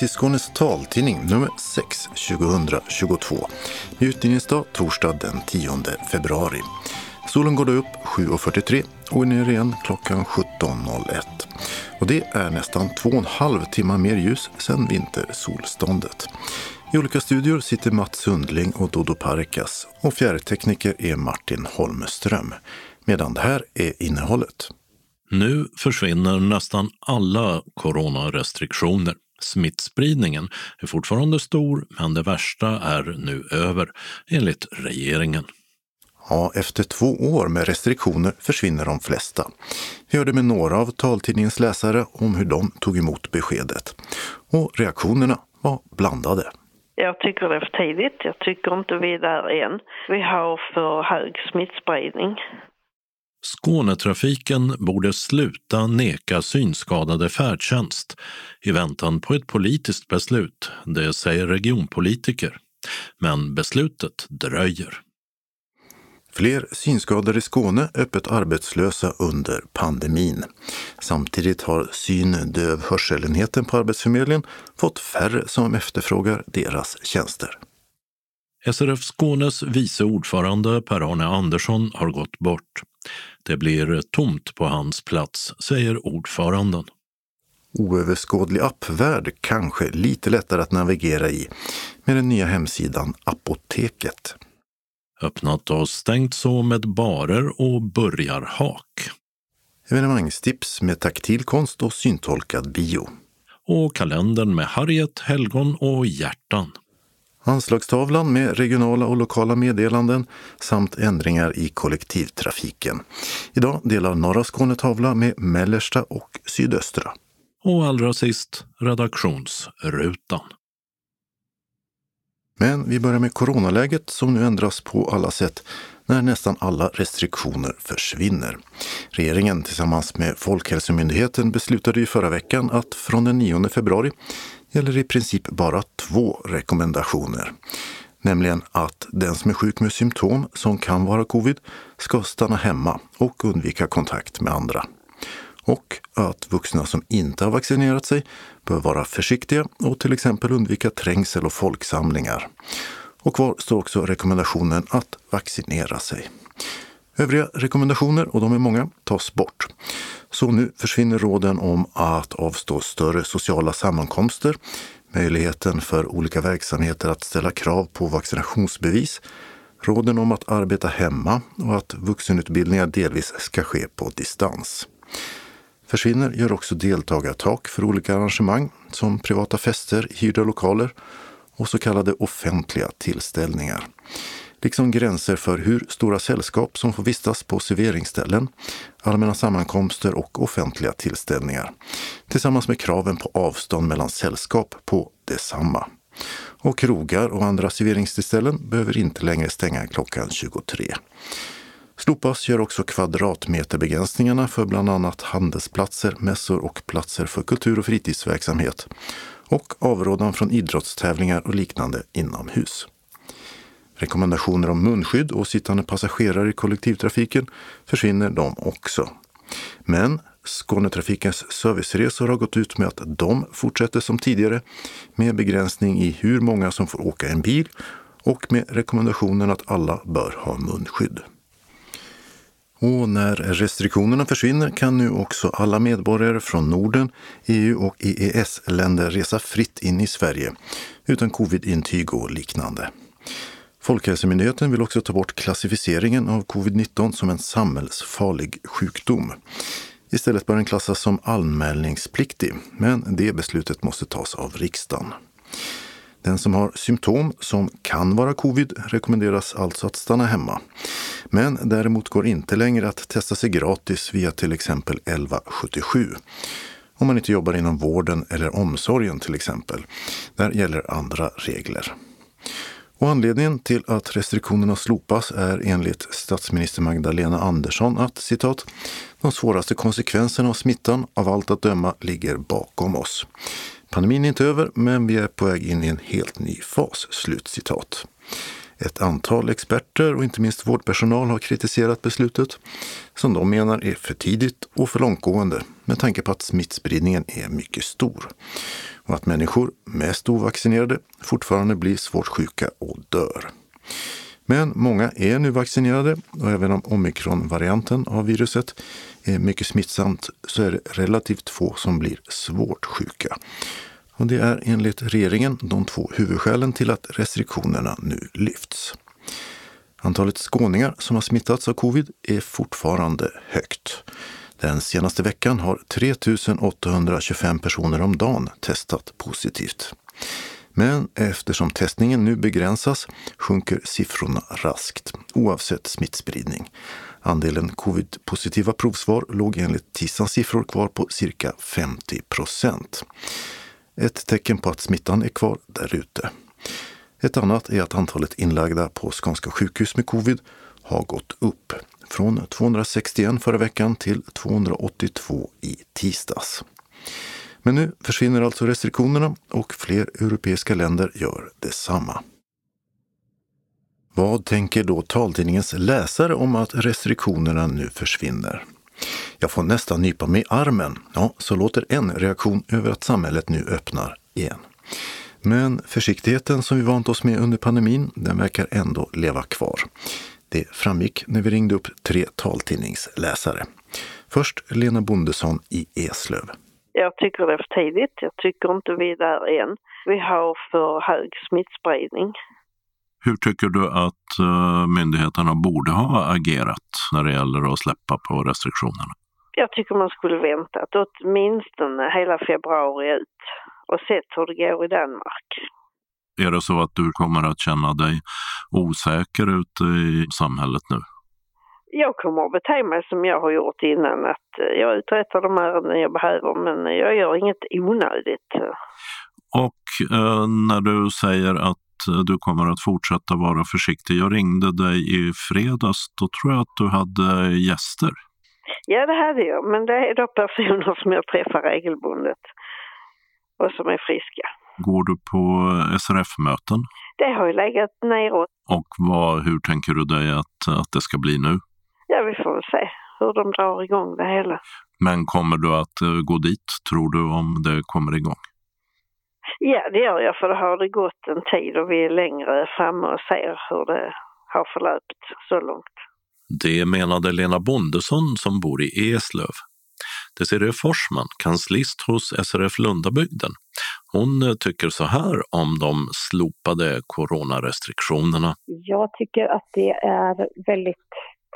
Till Skånes taltidning nummer 6 2022. Det utgivningsdag torsdag den 10 februari. Solen går då upp 7.43 och är ner igen klockan 17.01. Och det är nästan två och en halv timme mer ljus sedan vintersolståndet. I olika studior sitter Mats Sundling och Dodo Parkas och fjärrtekniker är Martin Holmström. Medan det här är innehållet. Nu försvinner nästan alla coronarestriktioner. Smittspridningen är fortfarande stor, men det värsta är nu över, enligt regeringen. Ja, efter två år med restriktioner försvinner de flesta. Vi hörde med några av taltidningens läsare om hur de tog emot beskedet. Och reaktionerna var blandade. Jag tycker det är för tidigt. Jag tycker inte vi är där än. Vi har för hög smittspridning. Skånetrafiken borde sluta neka synskadade färdtjänst i väntan på ett politiskt beslut, det säger regionpolitiker. Men beslutet dröjer. Fler synskadade i Skåne öppet arbetslösa under pandemin. Samtidigt har syn-, döv hörselenheten på Arbetsförmedlingen fått färre som efterfrågar deras tjänster. SRF Skånes vice ordförande Per-Arne Andersson har gått bort. Det blir tomt på hans plats, säger ordföranden. Oöverskådlig appvärld kanske lite lättare att navigera i med den nya hemsidan Apoteket. Öppnat och stängt så med barer och burgarhak. Evenemangstips med taktil konst och syntolkad bio. Och kalendern med Harriet, helgon och hjärtan. Anslagstavlan med regionala och lokala meddelanden samt ändringar i kollektivtrafiken. Idag delar norra Skåne tavla med mellersta och sydöstra. Och allra sist redaktionsrutan. Men vi börjar med coronaläget som nu ändras på alla sätt när nästan alla restriktioner försvinner. Regeringen tillsammans med Folkhälsomyndigheten beslutade i förra veckan att från den 9 februari gäller i princip bara två rekommendationer. Nämligen att den som är sjuk med symptom som kan vara covid ska stanna hemma och undvika kontakt med andra. Och att vuxna som inte har vaccinerat sig bör vara försiktiga och till exempel undvika trängsel och folksamlingar. Och kvar står också rekommendationen att vaccinera sig. Övriga rekommendationer, och de är många, tas bort. Så nu försvinner råden om att avstå större sociala sammankomster, möjligheten för olika verksamheter att ställa krav på vaccinationsbevis, råden om att arbeta hemma och att vuxenutbildningar delvis ska ske på distans. Försvinner gör också deltagartak för olika arrangemang som privata fester, hyrda lokaler och så kallade offentliga tillställningar liksom gränser för hur stora sällskap som får vistas på serveringsställen, allmänna sammankomster och offentliga tillställningar. Tillsammans med kraven på avstånd mellan sällskap på detsamma. Och krogar och andra serveringstillställen behöver inte längre stänga klockan 23. Slopas gör också kvadratmeterbegränsningarna för bland annat handelsplatser, mässor och platser för kultur och fritidsverksamhet och avrådan från idrottstävlingar och liknande inomhus. Rekommendationer om munskydd och sittande passagerare i kollektivtrafiken försvinner de också. Men Skånetrafikens serviceresor har gått ut med att de fortsätter som tidigare med begränsning i hur många som får åka en bil och med rekommendationen att alla bör ha munskydd. Och när restriktionerna försvinner kan nu också alla medborgare från Norden, EU och EES-länder resa fritt in i Sverige utan covid-intyg och liknande. Folkhälsomyndigheten vill också ta bort klassificeringen av covid-19 som en samhällsfarlig sjukdom. Istället bör den klassas som anmälningspliktig, men det beslutet måste tas av riksdagen. Den som har symptom som kan vara covid rekommenderas alltså att stanna hemma. Men däremot går inte längre att testa sig gratis via till exempel 1177. Om man inte jobbar inom vården eller omsorgen till exempel. Där gäller andra regler. Och anledningen till att restriktionerna slopas är enligt statsminister Magdalena Andersson att citat, de svåraste konsekvenserna av smittan av allt att döma ligger bakom oss. Pandemin är inte över, men vi är på väg in i en helt ny fas. Slut citat. Ett antal experter och inte minst vårdpersonal har kritiserat beslutet som de menar är för tidigt och för långtgående med tanke på att smittspridningen är mycket stor och att människor, mest ovaccinerade, fortfarande blir svårt sjuka och dör. Men många är nu vaccinerade och även om omikronvarianten av viruset är mycket smittsamt så är det relativt få som blir svårt sjuka. Och det är enligt regeringen de två huvudskälen till att restriktionerna nu lyfts. Antalet skåningar som har smittats av covid är fortfarande högt. Den senaste veckan har 3 825 personer om dagen testat positivt. Men eftersom testningen nu begränsas sjunker siffrorna raskt, oavsett smittspridning. Andelen covid-positiva provsvar låg enligt tisdagens siffror kvar på cirka 50 procent. Ett tecken på att smittan är kvar där ute. Ett annat är att antalet inlagda på Skånska sjukhus med covid har gått upp från 261 förra veckan till 282 i tisdags. Men nu försvinner alltså restriktionerna och fler europeiska länder gör detsamma. Vad tänker då taltidningens läsare om att restriktionerna nu försvinner? Jag får nästan nypa mig i armen. Ja, så låter en reaktion över att samhället nu öppnar igen. Men försiktigheten som vi vant oss med under pandemin, den verkar ändå leva kvar. Det framgick när vi ringde upp tre taltidningsläsare. Först Lena Bondesson i Eslöv. Jag tycker det är för tidigt. Jag tycker inte vi är där än. Vi har för hög smittspridning. Hur tycker du att uh, myndigheterna borde ha agerat när det gäller att släppa på restriktionerna? Jag tycker man skulle väntat åtminstone hela februari ut och sett hur det går i Danmark. Är det så att du kommer att känna dig osäker ute i samhället nu? Jag kommer att bete mig som jag har gjort innan, att jag uträttar de ärenden jag behöver men jag gör inget onödigt. Och eh, när du säger att du kommer att fortsätta vara försiktig. Jag ringde dig i fredags, då tror jag att du hade gäster. Ja, det hade jag, men det är då personer som jag träffar regelbundet och som är friska. Går du på SRF-möten? Det har ju legat neråt. Och vad, hur tänker du dig att, att det ska bli nu? Ja, vi får väl se hur de drar igång det hela. Men kommer du att eh, gå dit, tror du, om det kommer igång? Ja, det gör jag, för det har det gått en tid och vi är längre framme och ser hur det har förlöpt så långt. Det menade Lena Bondesson som bor i Eslöv. Desiree Forsman, kanslist hos SRF Lundabygden. Hon eh, tycker så här om de slopade coronarestriktionerna. Jag tycker att det är väldigt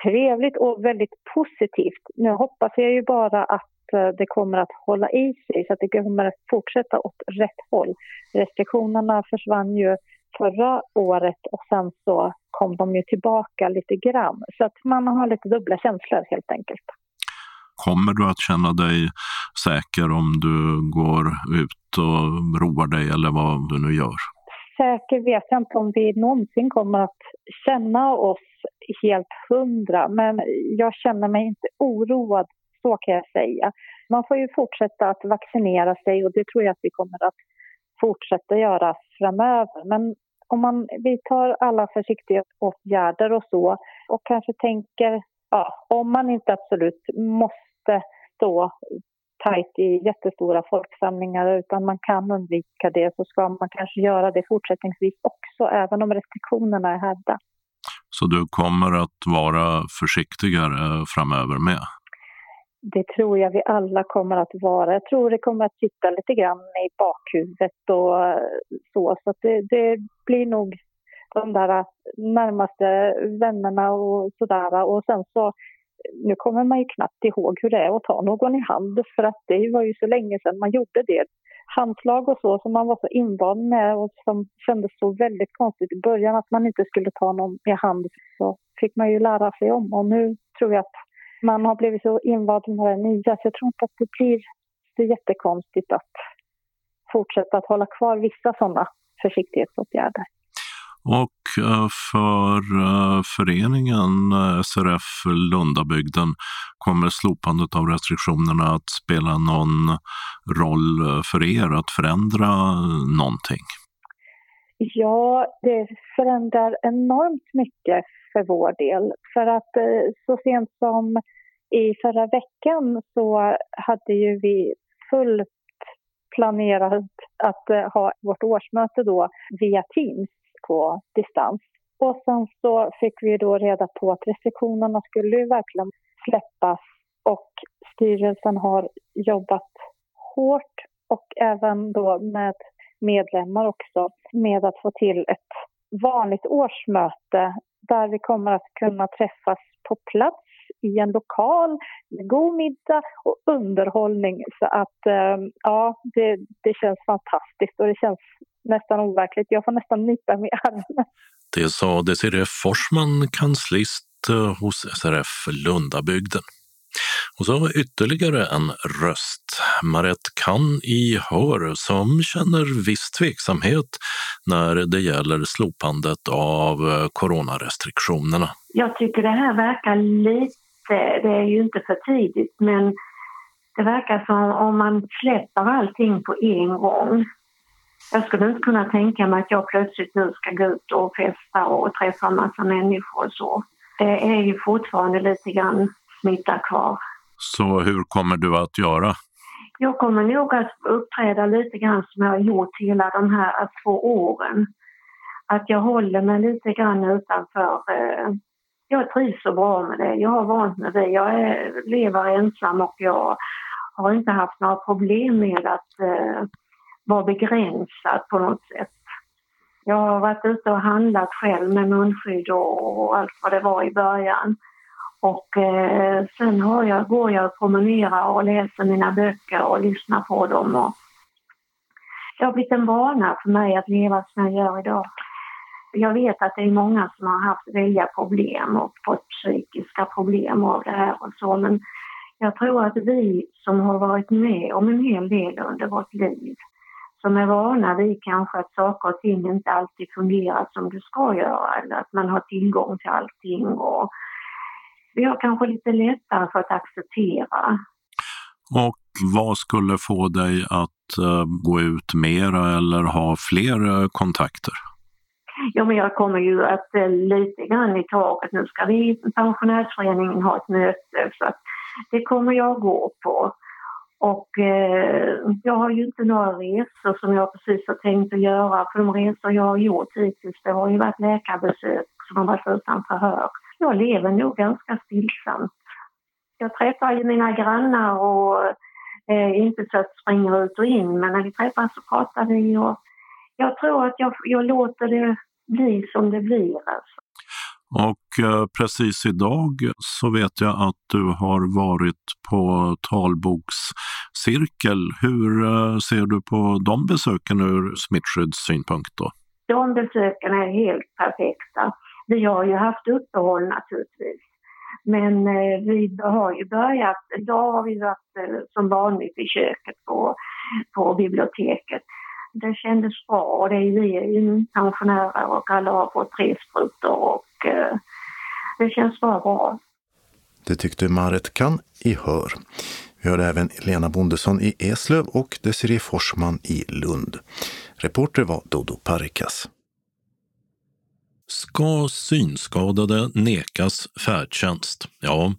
trevligt och väldigt positivt. Nu hoppas jag ju bara att eh, det kommer att hålla i sig så att det kommer att fortsätta åt rätt håll. Restriktionerna försvann ju förra året och sen så kom de ju tillbaka lite grann. Så att man har lite dubbla känslor helt enkelt. Kommer du att känna dig säker om du går ut och roar dig eller vad du nu gör? Säker vet jag inte om vi någonsin kommer att känna oss helt hundra, men jag känner mig inte oroad, så kan jag säga. Man får ju fortsätta att vaccinera sig och det tror jag att vi kommer att fortsätta göra framöver. Men om man vidtar alla försiktighetsåtgärder och så och kanske tänker, ja, om man inte absolut måste stå tajt i jättestora folksamlingar utan man kan undvika det så ska man kanske göra det fortsättningsvis också även om restriktionerna är hävda. Så du kommer att vara försiktigare framöver med? Det tror jag vi alla kommer att vara. Jag tror det kommer att sitta lite grann i bakhuvudet och så. Så det, det, blir nog de där närmaste vännerna och sådär. Och sen så, nu kommer man ju knappt ihåg hur det är att ta någon i hand för att det var ju så länge sedan man gjorde det handslag och så som man var så invand med och som kändes så väldigt konstigt i början att man inte skulle ta någon i hand så fick man ju lära sig om och nu tror jag att man har blivit så invand med det nya så jag tror inte att det blir så jättekonstigt att fortsätta att hålla kvar vissa sådana försiktighetsåtgärder. Och eh, för eh, föreningen eh, SRF Lundabygden kommer slopandet av restriktionerna att spela någon roll för er att förändra någonting? Ja, det förändrar enormt mycket för vår del. För att så sent som i förra veckan så hade ju vi fullt planerat att ha vårt årsmöte då via Teams på distans. Och sen så fick vi då reda på att restriktionerna skulle ju verkligen släppas och styrelsen har jobbat hårt och även då med medlemmar också med att få till ett vanligt årsmöte där vi kommer att kunna träffas på plats i en lokal med god middag och underhållning. Så att eh, ja, det, det känns fantastiskt och det känns nästan overkligt. Jag får nästan nypa mig i armen. Det sa Desiree Forsman, kanslist eh, hos SRF Lundabygden. Och så ytterligare en röst, Marette Kann i Hör, som känner viss tveksamhet när det gäller slopandet av eh, coronarestriktionerna. Jag tycker det här verkar lite, det är ju inte för tidigt, men det verkar som om man släpper allting på en gång. Jag skulle inte kunna tänka mig att jag plötsligt nu ska gå ut och festa och träffa en massa människor och så. Det är ju fortfarande lite grann smitta kvar. Så hur kommer du att göra? Jag kommer nog att uppträda lite grann som jag har gjort hela de här två åren. Att jag håller mig lite grann utanför. Eh, jag trivs så bra med det. Jag har vant mig det. Jag är, lever ensam och jag har inte haft några problem med att var vara begränsad på något sätt. Jag har varit ute och handlat själv med munskydd och, och allt vad det var i början. Och eh, sen har jag, går jag och promenerar och läser mina böcker och lyssnar på dem. Och det har blivit en vana för mig att leva som jag gör idag. Jag vet att det är många som har haft väldiga problem och fått psykiska problem av det här och så, men jag tror att vi som har varit med om en hel del under vårt liv, som är vana vid kanske att saker och ting inte alltid fungerar som det ska göra eller att man har tillgång till allting och vi har kanske lite lättare för att acceptera. Och vad skulle få dig att uh, gå ut mera eller ha fler uh, kontakter? Ja, men jag kommer ju att uh, lite grann i taget. Nu ska vi i pensionärsföreningen ha ett möte så att det kommer jag gå på. Och eh, jag har ju inte några resor som jag precis har tänkt att göra. För de resor jag har gjort hittills det har ju varit läkarbesök som har varit utan förhör jag lever nog ganska stillsamt. Jag träffar ju mina grannar och eh, inte så att springer ut och in, men när vi träffas så pratar vi och jag tror att jag, jag låter det bli som det blir. Alltså. Och eh, precis idag så vet jag att du har varit på talbokscirkel. Hur eh, ser du på de besöken ur smittskyddssynpunkt då? De besöken är helt perfekta. Vi har ju haft uppehåll naturligtvis. Men eh, vi har ju börjat, idag har vi varit eh, som vanligt i köket på, på biblioteket. Det kändes bra och det är, vi är ju pensionärer och alla har fått tre sprutor och eh, det känns bara bra. Det tyckte Marit Kan i Hör. Vi hörde även Lena Bondesson i Eslöv och Desiree Forsman i Lund. Reporter var Dodo Parikas. Ska synskadade nekas färdtjänst? Ja,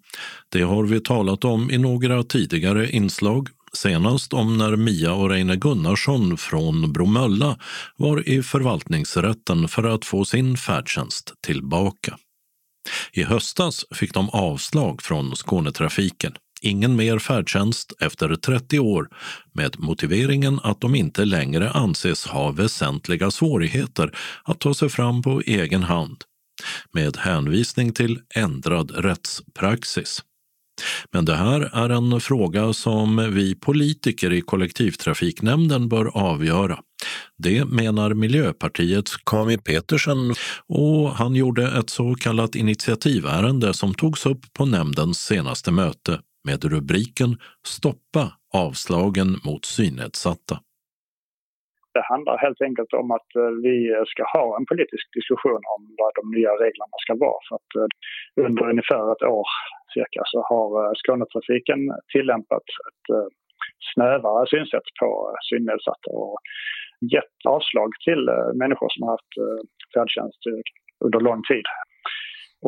det har vi talat om i några tidigare inslag. Senast om när Mia och Reine Gunnarsson från Bromölla var i förvaltningsrätten för att få sin färdtjänst tillbaka. I höstas fick de avslag från Skånetrafiken ingen mer färdtjänst efter 30 år med motiveringen att de inte längre anses ha väsentliga svårigheter att ta sig fram på egen hand med hänvisning till ändrad rättspraxis. Men det här är en fråga som vi politiker i kollektivtrafiknämnden bör avgöra. Det menar Miljöpartiets Kami Petersen och han gjorde ett så kallat initiativärende som togs upp på nämndens senaste möte med rubriken Stoppa avslagen mot synnedsatta. Det handlar helt enkelt om att eh, vi ska ha en politisk diskussion om vad de nya reglerna ska vara. För att eh, under ungefär ett år cirka så har eh, Skånetrafiken tillämpat ett eh, snävare synsätt på eh, synnedsatta. Och gett avslag till människor som har haft färdtjänst under lång tid.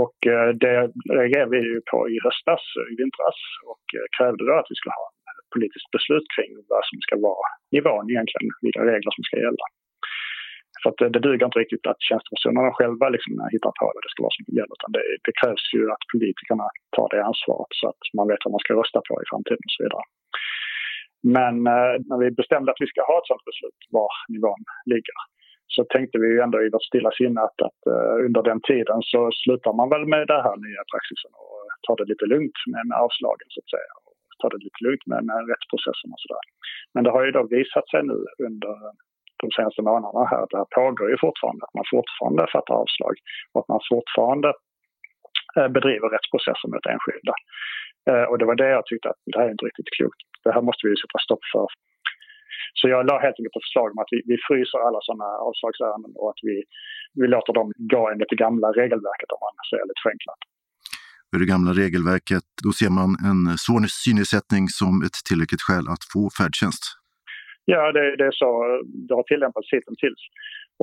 Och det reagerade vi ju på i höstas, i vintras och krävde då att vi skulle ha ett politiskt beslut kring vad som ska vara nivån egentligen, vilka regler som ska gälla. Så att det, det duger inte riktigt att tjänstepersonerna själva liksom hittar på vad det ska vara som gäller. Utan det, det krävs ju att politikerna tar det ansvaret så att man vet vad man ska rösta på i framtiden och så vidare. Men eh, när vi bestämde att vi ska ha ett sådant beslut var nivån ligger så tänkte vi ju ändå i vårt stilla sinne att, att eh, under den tiden så slutar man väl med den här nya praxisen och tar det lite lugnt med, med avslagen så att säga. Och tar det lite lugnt med, med rättsprocessen och sådär. Men det har ju då visat sig nu under de senaste månaderna här att det här pågår ju fortfarande. Att man fortfarande fattar avslag och att man fortfarande eh, bedriver rättsprocesser mot enskilda. Eh, och det var det jag tyckte att det här är inte riktigt klokt. Det här måste vi ju sätta stopp för. Så jag la helt enkelt ett förslag om att vi, vi fryser alla sådana avslagsärenden och att vi, vi låter dem gå enligt det gamla regelverket om man säger lite förenklat. För det gamla regelverket, då ser man en svår synnedsättning som ett tillräckligt skäl att få färdtjänst. Ja, det, det är så det har tillämpats hittills.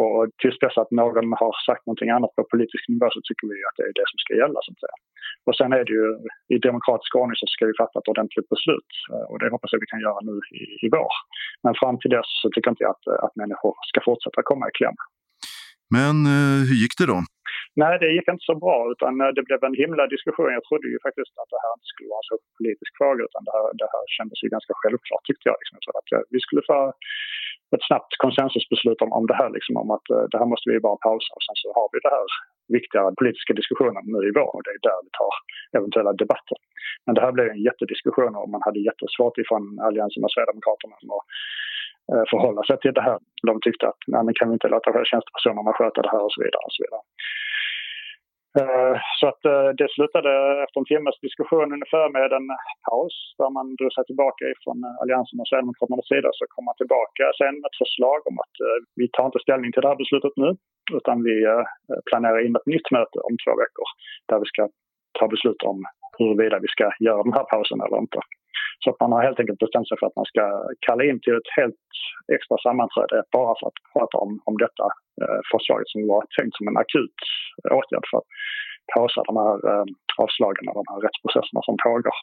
Och tills dess att någon har sagt någonting annat på politisk nivå så tycker vi att det är det som ska gälla. Så att säga. Och sen är det ju i demokratisk ordning så ska vi fatta ett ordentligt beslut och det hoppas jag vi kan göra nu i, i vår. Men fram till dess så tycker jag inte att, att människor ska fortsätta komma i kläm. Men eh, hur gick det då? Nej, det gick inte så bra utan eh, det blev en himla diskussion. Jag trodde ju faktiskt att det här inte skulle vara en så politisk fråga utan det här, det här kändes ju ganska självklart tyckte jag. Liksom, att eh, vi skulle få ett snabbt konsensusbeslut om, om det här, liksom, om att eh, det här måste vi bara pausa och sen så har vi det här viktiga politiska diskussionen nu i vår och det är där vi tar eventuella debatter. Men det här blev en jättediskussion och man hade jättesvårt ifrån Alliansen och Sverigedemokraterna och förhålla sig till det här. De tyckte att nej, men kan vi inte låta tjänstepersonerna sköta det här och så vidare. Och så vidare. Eh, så att eh, det slutade efter en timmes diskussion ungefär med en paus där man drog sig tillbaka ifrån eh, Alliansen och Sverigedemokraternas sida. Så kom man tillbaka sen med ett förslag om att vi tar inte ställning till det här beslutet nu utan vi planerar in ett nytt möte om två veckor där vi ska ta beslut om huruvida vi ska göra den här pausen eller inte. Så att man har helt enkelt bestämt sig för att man ska kalla in till ett helt extra sammanträde bara för att prata om, om detta eh, förslaget som var tänkt som en akut eh, åtgärd för att pausa de här eh, avslagen och de här rättsprocesserna som pågår.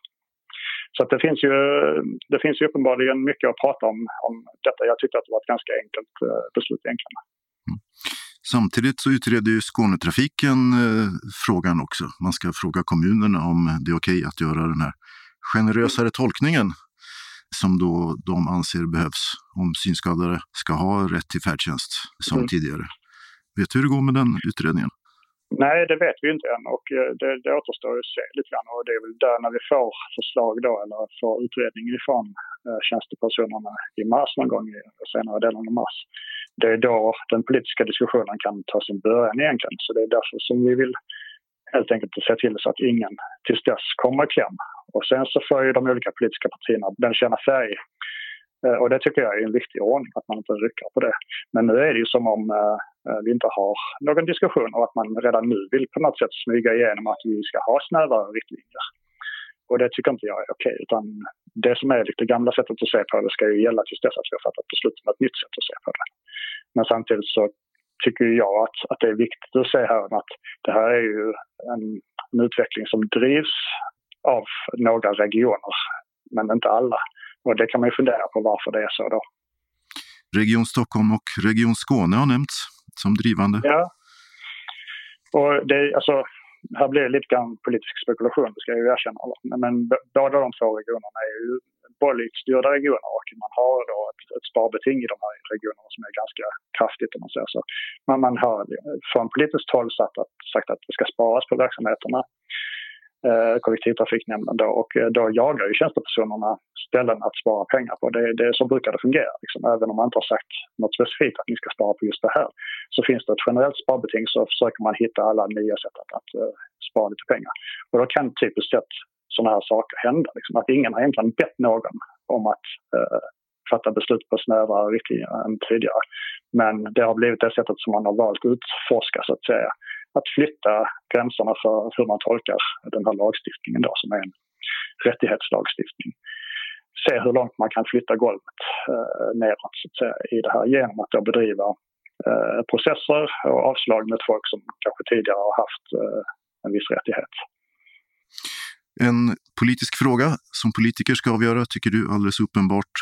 Så att det, finns ju, det finns ju uppenbarligen mycket att prata om, om detta. Jag tyckte att det var ett ganska enkelt eh, beslut egentligen. Mm. Samtidigt så utreder ju Skånetrafiken eh, frågan också. Man ska fråga kommunerna om det är okej okay att göra den här generösare tolkningen som då de anser behövs om synskadade ska ha rätt till färdtjänst som mm. tidigare. Vet du hur det går med den utredningen? Nej, det vet vi inte än och eh, det, det återstår att se lite grann och det är väl där när vi får förslag då eller får utredningen ifrån eh, tjänstepersonerna i mars någon gång i senare delen av mars. Det är då den politiska diskussionen kan ta sin början egentligen så det är därför som vi vill helt enkelt se till så att ingen tills dess kommer i kläm och sen så får ju de olika politiska partierna den känna färg. Eh, och det tycker jag är en viktig ordning, att man inte rycker på det. Men nu är det ju som om eh, eh, vi inte har någon diskussion och att man redan nu vill på något sätt smyga igenom att vi ska ha snävare riktlinjer. Och det tycker inte jag är okej. Utan det som är det gamla sättet att se på det ska ju gälla tills dess att vi har fattat beslut om ett nytt sätt att se på det. Men samtidigt så tycker jag att, att det är viktigt att se här att det här är ju en, en utveckling som drivs av några regioner, men inte alla. Och det kan man ju fundera på varför det är så då. Region Stockholm och Region Skåne har nämnts som drivande. Ja. Och det, alltså, här blir det lite grann politisk spekulation, det ska jag ju erkänna. Men båda de två regionerna är ju borgerligt styrda regioner och man har då ett, ett sparbeting i de här regionerna som är ganska kraftigt om man säger så. Men man har från politiskt håll sagt att, sagt att det ska sparas på verksamheterna eh, kollektivtrafiknämnden då och eh, då jagar ju tjänstepersonerna ställen att spara pengar på. Det, det, så brukar det fungera. Liksom. Även om man inte har sagt något specifikt att ni ska spara på just det här så finns det ett generellt sparbeting så försöker man hitta alla nya sätt att, att uh, spara lite pengar. Och då kan typiskt sett sådana här saker hända. Liksom. Att ingen har egentligen bett någon om att uh, fatta beslut på snävare riktlinjer än tidigare. Men det har blivit det sättet som man har valt att utforska så att säga att flytta gränserna för hur man tolkar den här lagstiftningen då, som är en rättighetslagstiftning. se hur långt man kan flytta golvet eh, neråt så att säga, i det här genom att då bedriva eh, processer och avslag med folk som kanske tidigare har haft eh, en viss rättighet. En politisk fråga som politiker ska avgöra tycker du alldeles uppenbart.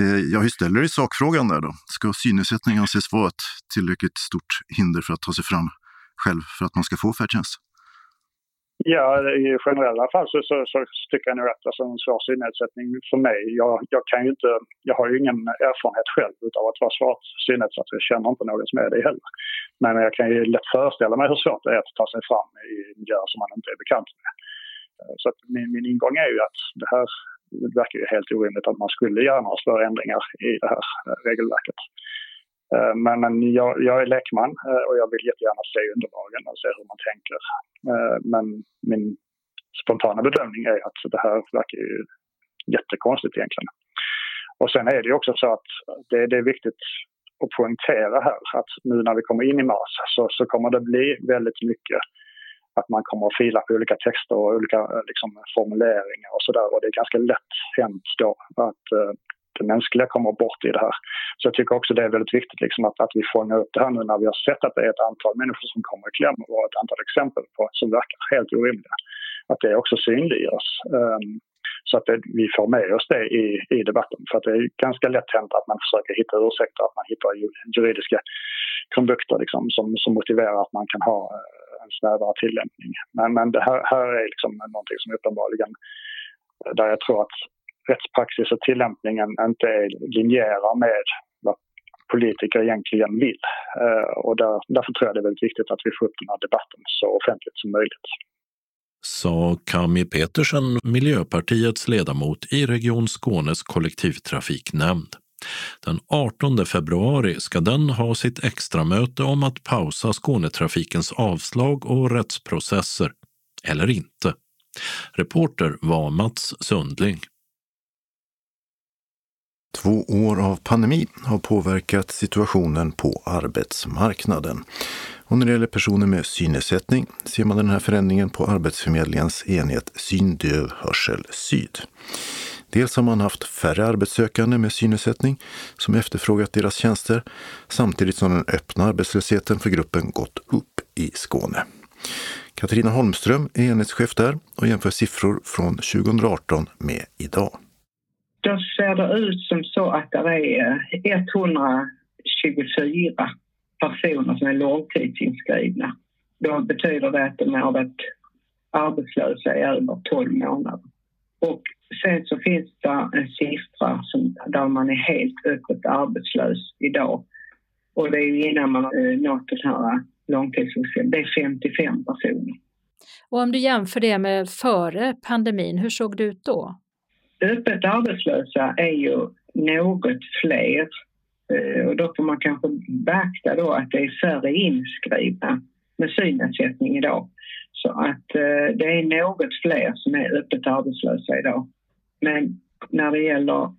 Eh, jag ställer i sakfrågan där då. Ska synnedsättning anses vara ett tillräckligt stort hinder för att ta sig fram själv för att man ska få färdtjänst? Ja, i generella fall så, så, så tycker jag nog att alltså, en svår synnedsättning för mig, jag, jag, kan ju inte, jag har ju ingen erfarenhet själv av att vara svårt synnedsatt, jag känner inte någon som är det heller. Men jag kan ju lätt föreställa mig hur svårt det är att ta sig fram i miljöer som man inte är bekant med. Eh, så att min, min ingång är ju att det här verkar ju helt orimligt att man skulle göra några större ändringar i det här eh, regelverket. Eh, men, men jag, jag, är lekman eh, och jag vill jättegärna se underlagen och se hur man tänker. Eh, men min spontana bedömning är att det här verkar ju jättekonstigt egentligen. Och sen är det ju också så att det, det är viktigt att poängtera här att nu när vi kommer in i mars så, så kommer det bli väldigt mycket att man kommer att fila på olika texter och olika liksom, formuleringar och sådär. Och det är ganska lätt hänt då att det mänskliga kommer bort i det här. Så jag tycker också det är väldigt viktigt liksom att, att vi fångar upp det här nu när vi har sett att det är ett antal människor som kommer i kläm och ett antal exempel på som verkar helt orimliga. Att det också synliggörs. Um, så att det, vi får med oss det i, i debatten. För att det är ganska lätt hänt att man försöker hitta ursäkter, att man hittar juridiska krumbukter liksom, som, som motiverar att man kan ha eh, en snävare tillämpning. Men, men det här, här är liksom någonting som uppenbarligen eh, där jag tror att rättspraxis och tillämpningen inte är linjära med vad politiker egentligen vill. Eh, och där, därför tror jag det är väldigt viktigt att vi får upp den här debatten så offentligt som möjligt. Sa Kami Petersen, Miljöpartiets ledamot i Region Skånes kollektivtrafiknämnd. Den 18 februari ska den ha sitt extramöte om att pausa Skånetrafikens avslag och rättsprocesser, eller inte. Reporter var Mats Sundling. Två år av pandemi har påverkat situationen på arbetsmarknaden. Och när det gäller personer med synnedsättning ser man den här förändringen på Arbetsförmedlingens enhet Syn, döv, hörsel, syd. Dels har man haft färre arbetssökande med synnedsättning som efterfrågat deras tjänster samtidigt som den öppna arbetslösheten för gruppen gått upp i Skåne. Katarina Holmström är enhetschef där och jämför siffror från 2018 med idag. Då ser det ut som så att det är eh, 124 personer som är långtidsinskrivna. Då betyder det att de har varit arbetslösa i över 12 månader. Och sen så finns det en siffra som, där man är helt öppet arbetslös idag. Och det är innan man har eh, nått den här långtidsinskrivningen. Det är 55 personer. Och om du jämför det med före pandemin, hur såg det ut då? Öppet arbetslösa är ju något fler eh, och då får man kanske beakta då att det är färre inskrivna med synnedsättning idag. Så att eh, det är något fler som är öppet arbetslösa idag. Men när det gäller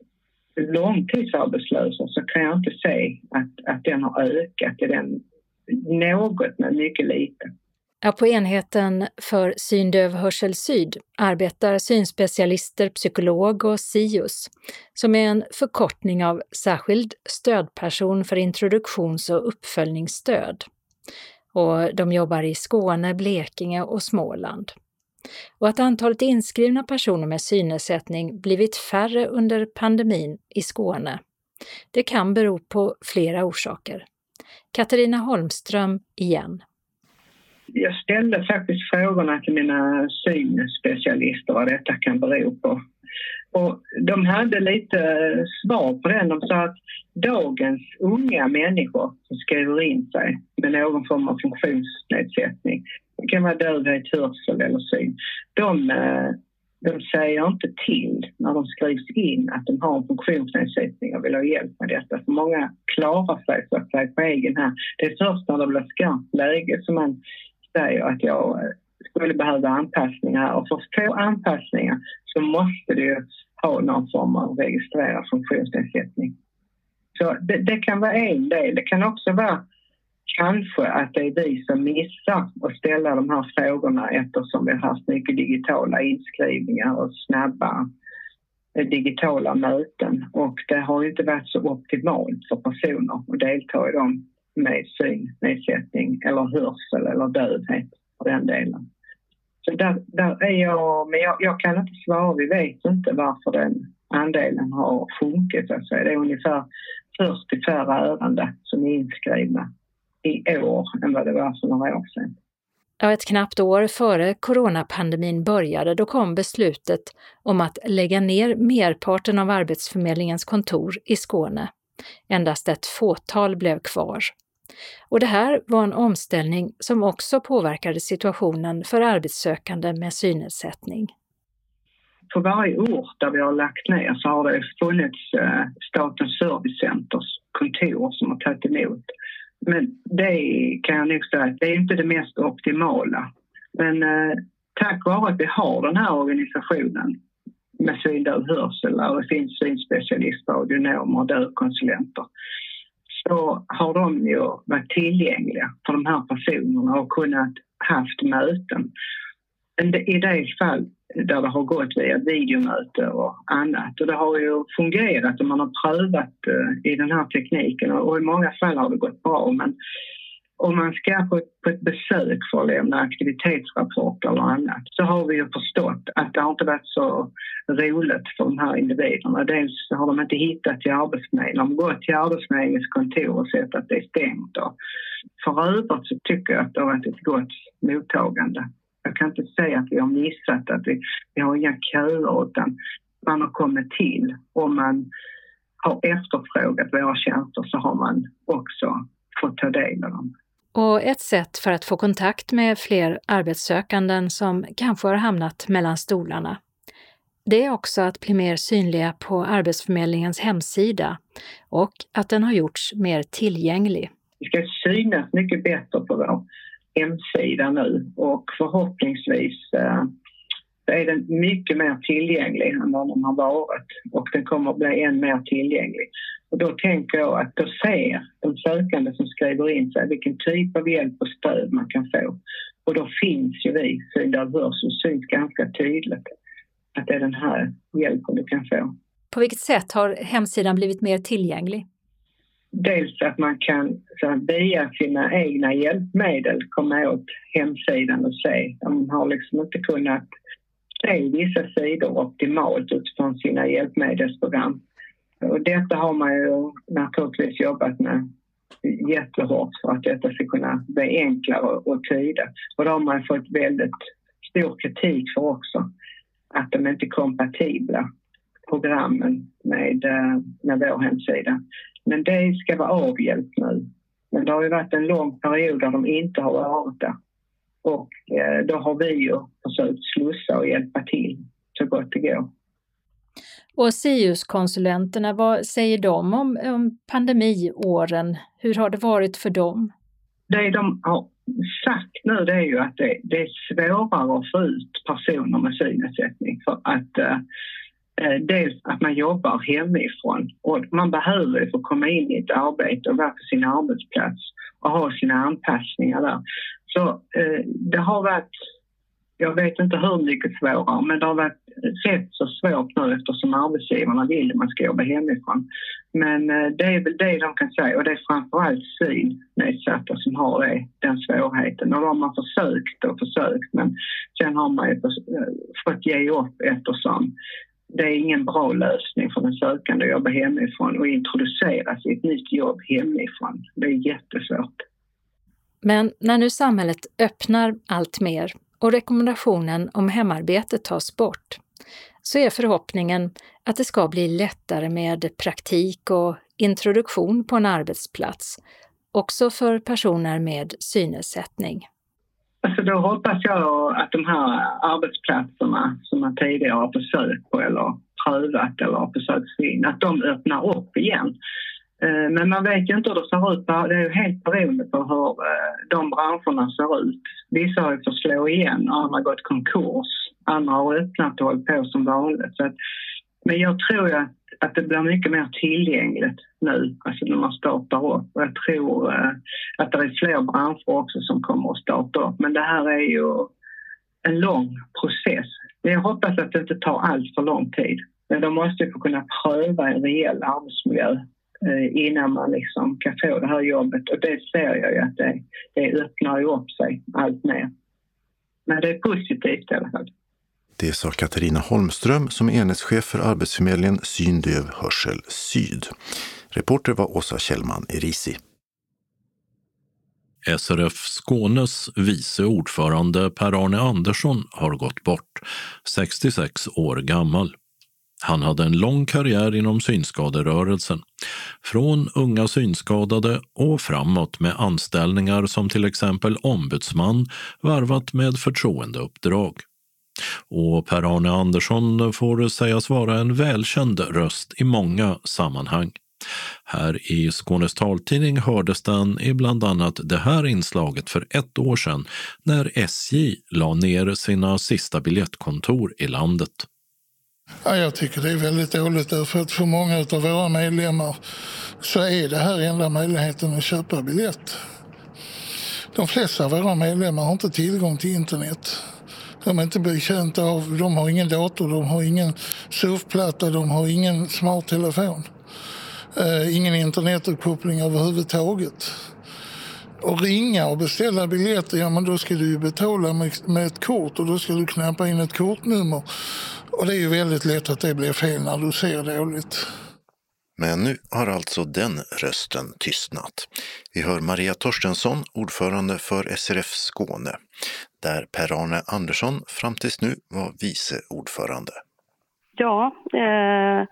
långtidsarbetslösa så kan jag inte se att, att den har ökat i den något, men mycket lite. Ja, på enheten för syndöv hörsel syd arbetar synspecialister, psykolog och SIUS, som är en förkortning av särskild stödperson för introduktions och uppföljningsstöd. Och de jobbar i Skåne, Blekinge och Småland. Och att antalet inskrivna personer med synnedsättning blivit färre under pandemin i Skåne, det kan bero på flera orsaker. Katarina Holmström igen jag ställde faktiskt frågorna till mina synspecialister vad detta kan bero på. Och de hade lite svar på den. De sa att dagens unga människor som skriver in sig med någon form av funktionsnedsättning, det kan vara dövhet, hörsel eller syn, de, eh, de säger inte till när de skrivs in att de har en funktionsnedsättning och vill ha hjälp med detta. För många klarar sig så att säga på egen hand. Det är först när det blir skarpt läge som man säger att jag eh, skulle behöva anpassningar och för att få anpassningar så måste du ha någon form av registrerad funktionsnedsättning. Så det, det, kan vara en del. Det kan också vara kanske att det är vi som missar att ställa de här frågorna eftersom vi har haft mycket digitala inskrivningar och snabba eh, digitala möten och det har inte varit så optimalt för personer att delta i dem med synnedsättning eller hörsel eller dövhet för den delen. Så där, där är jag, men jag, jag, kan inte svara, vi vet inte varför den andelen har sjunkit. Alltså det är ungefär 40 färre ärenden som är inskrivna i år än vad det var för några år sedan. Ja, ett knappt år före coronapandemin började, då kom beslutet om att lägga ner merparten av Arbetsförmedlingens kontor i Skåne. Endast ett fåtal blev kvar. Och det här var en omställning som också påverkade situationen för arbetssökande med synnedsättning. På varje ort där vi har lagt ner så har det funnits eh, Statens servicecenters kontor som har tagit emot. Men det kan jag nog säga, det är inte det mest optimala. Men eh, tack vare att vi har den här organisationen med syndöv hörsel, där det finns synspecialister, audionomer och dövkonsulenter så har de ju varit tillgängliga för de här personerna och kunnat haft möten. I det fall där det har gått via videomöte och annat. Och det har ju fungerat och man har prövat eh, i den här tekniken och i många fall har det gått bra. Men om man ska på ett, på ett besök för att lämna aktivitetsrapporter eller annat så har vi ju förstått att det har inte varit så roligt för de här individerna. Dels har de inte hittat till Arbetsförmedlingen, de har gått till Arbetsförmedlingens kontor och sett att det är stängt. Och för övrigt så tycker jag att det har varit ett gott mottagande. Jag kan inte säga att vi har missat att vi, vi har inga köer utan man har kommit till. Om man har efterfrågat våra tjänster så har man också fått ta del av dem. Och ett sätt för att få kontakt med fler arbetssökanden som kanske har hamnat mellan stolarna, det är också att bli mer synliga på Arbetsförmedlingens hemsida och att den har gjorts mer tillgänglig. Vi ska synas mycket bättre på vår hemsida nu och förhoppningsvis eh, eh, är den mycket mer tillgänglig än vad den har varit och den kommer att bli än mer tillgänglig. Och då tänker jag att då ser de sökande som skriver in sig vilken typ av hjälp och stöd man kan få. Och då finns ju vi, Sida Hörsel, syns ganska tydligt att det är den här hjälpen du kan få. På vilket sätt har hemsidan blivit mer tillgänglig? Dels att man kan så via sina egna hjälpmedel komma åt hemsidan och se. Man har liksom inte kunnat se vissa sidor optimalt utifrån sina hjälpmedelsprogram. Och detta har man ju naturligtvis jobbat med jättehårt för att detta ska kunna bli enklare att tyda. Och det har man fått väldigt stor kritik för också, att de inte är kompatibla, programmen med, eh, med vår hemsida. Men det ska vara avhjälpt nu. Men det har ju varit en lång period där de inte har varit det. Och eh, då har vi ju försökt slussa och hjälpa till så gott det går. Och SIUS-konsulenterna, vad säger de om, om pandemiåren? Hur har det varit för dem? Det de har sagt nu det är ju att det, det är svårare att få ut personer med synnedsättning för att eh, eh, dels att man jobbar hemifrån och man behöver för att komma in i ett arbete och vara på sin arbetsplats och ha sina anpassningar där. Så eh, det har varit jag vet inte hur mycket svårare, men det har varit rätt så svårt nu eftersom arbetsgivarna vill att man ska jobba hemifrån. Men eh, det är väl det de kan säga och det är framförallt synnedsatta som har det, den svårigheten. Och då har man försökt och försökt men sen har man ju eh, fått ge upp eftersom det är ingen bra lösning för den sökande att jobba hemifrån och introduceras i ett nytt jobb hemifrån. Det är jättesvårt. Men när nu samhället öppnar allt mer och rekommendationen om hemarbete tas bort, så är förhoppningen att det ska bli lättare med praktik och introduktion på en arbetsplats, också för personer med synnedsättning. Alltså då hoppas jag att de här arbetsplatserna som man tidigare har försökt på eller prövat eller har försökt in, att de öppnar upp igen. Eh, men man vet ju inte hur det ser ut. Det är ju helt beroende på hur eh, de branscherna ser ut. Vissa har ju fått slå igen, andra har gått konkurs, andra har öppnat och hållit på som vanligt. Så att, men jag tror ju att, att det blir mycket mer tillgängligt nu, alltså när man startar upp. Och jag tror eh, att det är fler branscher också som kommer att starta upp. Men det här är ju en lång process. Jag hoppas att det inte tar allt för lång tid. Men de måste få kunna pröva en rejäl arbetsmiljö innan man liksom kan få det här jobbet. Och det ser jag ju att det, det öppnar ju upp sig allt mer. Men det är positivt i alla fall. Det sa Katarina Holmström som är enhetschef för Arbetsförmedlingen Syndöv Hörsel Syd. Reporter var Åsa Kjellman Erisi. SRF Skånes vice ordförande Per-Arne Andersson har gått bort, 66 år gammal. Han hade en lång karriär inom synskaderörelsen, från unga synskadade och framåt med anställningar som till exempel ombudsman varvat med förtroendeuppdrag. Och Per-Arne Andersson får sägas vara en välkänd röst i många sammanhang. Här i Skånes taltidning hördes den i bland annat det här inslaget för ett år sedan när SJ la ner sina sista biljettkontor i landet. Ja, jag tycker det är väldigt dåligt därför att för många av våra medlemmar så är det här enda möjligheten att köpa biljett. De flesta av våra medlemmar har inte tillgång till internet. De är inte betjänta av, de har ingen dator, de har ingen surfplatta, de har ingen smarttelefon. Eh, ingen internetuppkoppling överhuvudtaget. Och ringa och beställa biljetter, ja men då ska du ju betala med, med ett kort och då ska du knappa in ett kortnummer. Och det är ju väldigt lätt att det blir fel när du ser dåligt. Men nu har alltså den rösten tystnat. Vi hör Maria Torstensson, ordförande för SRF Skåne, där Per-Arne Andersson fram tills nu var vice ordförande. Ja, eh,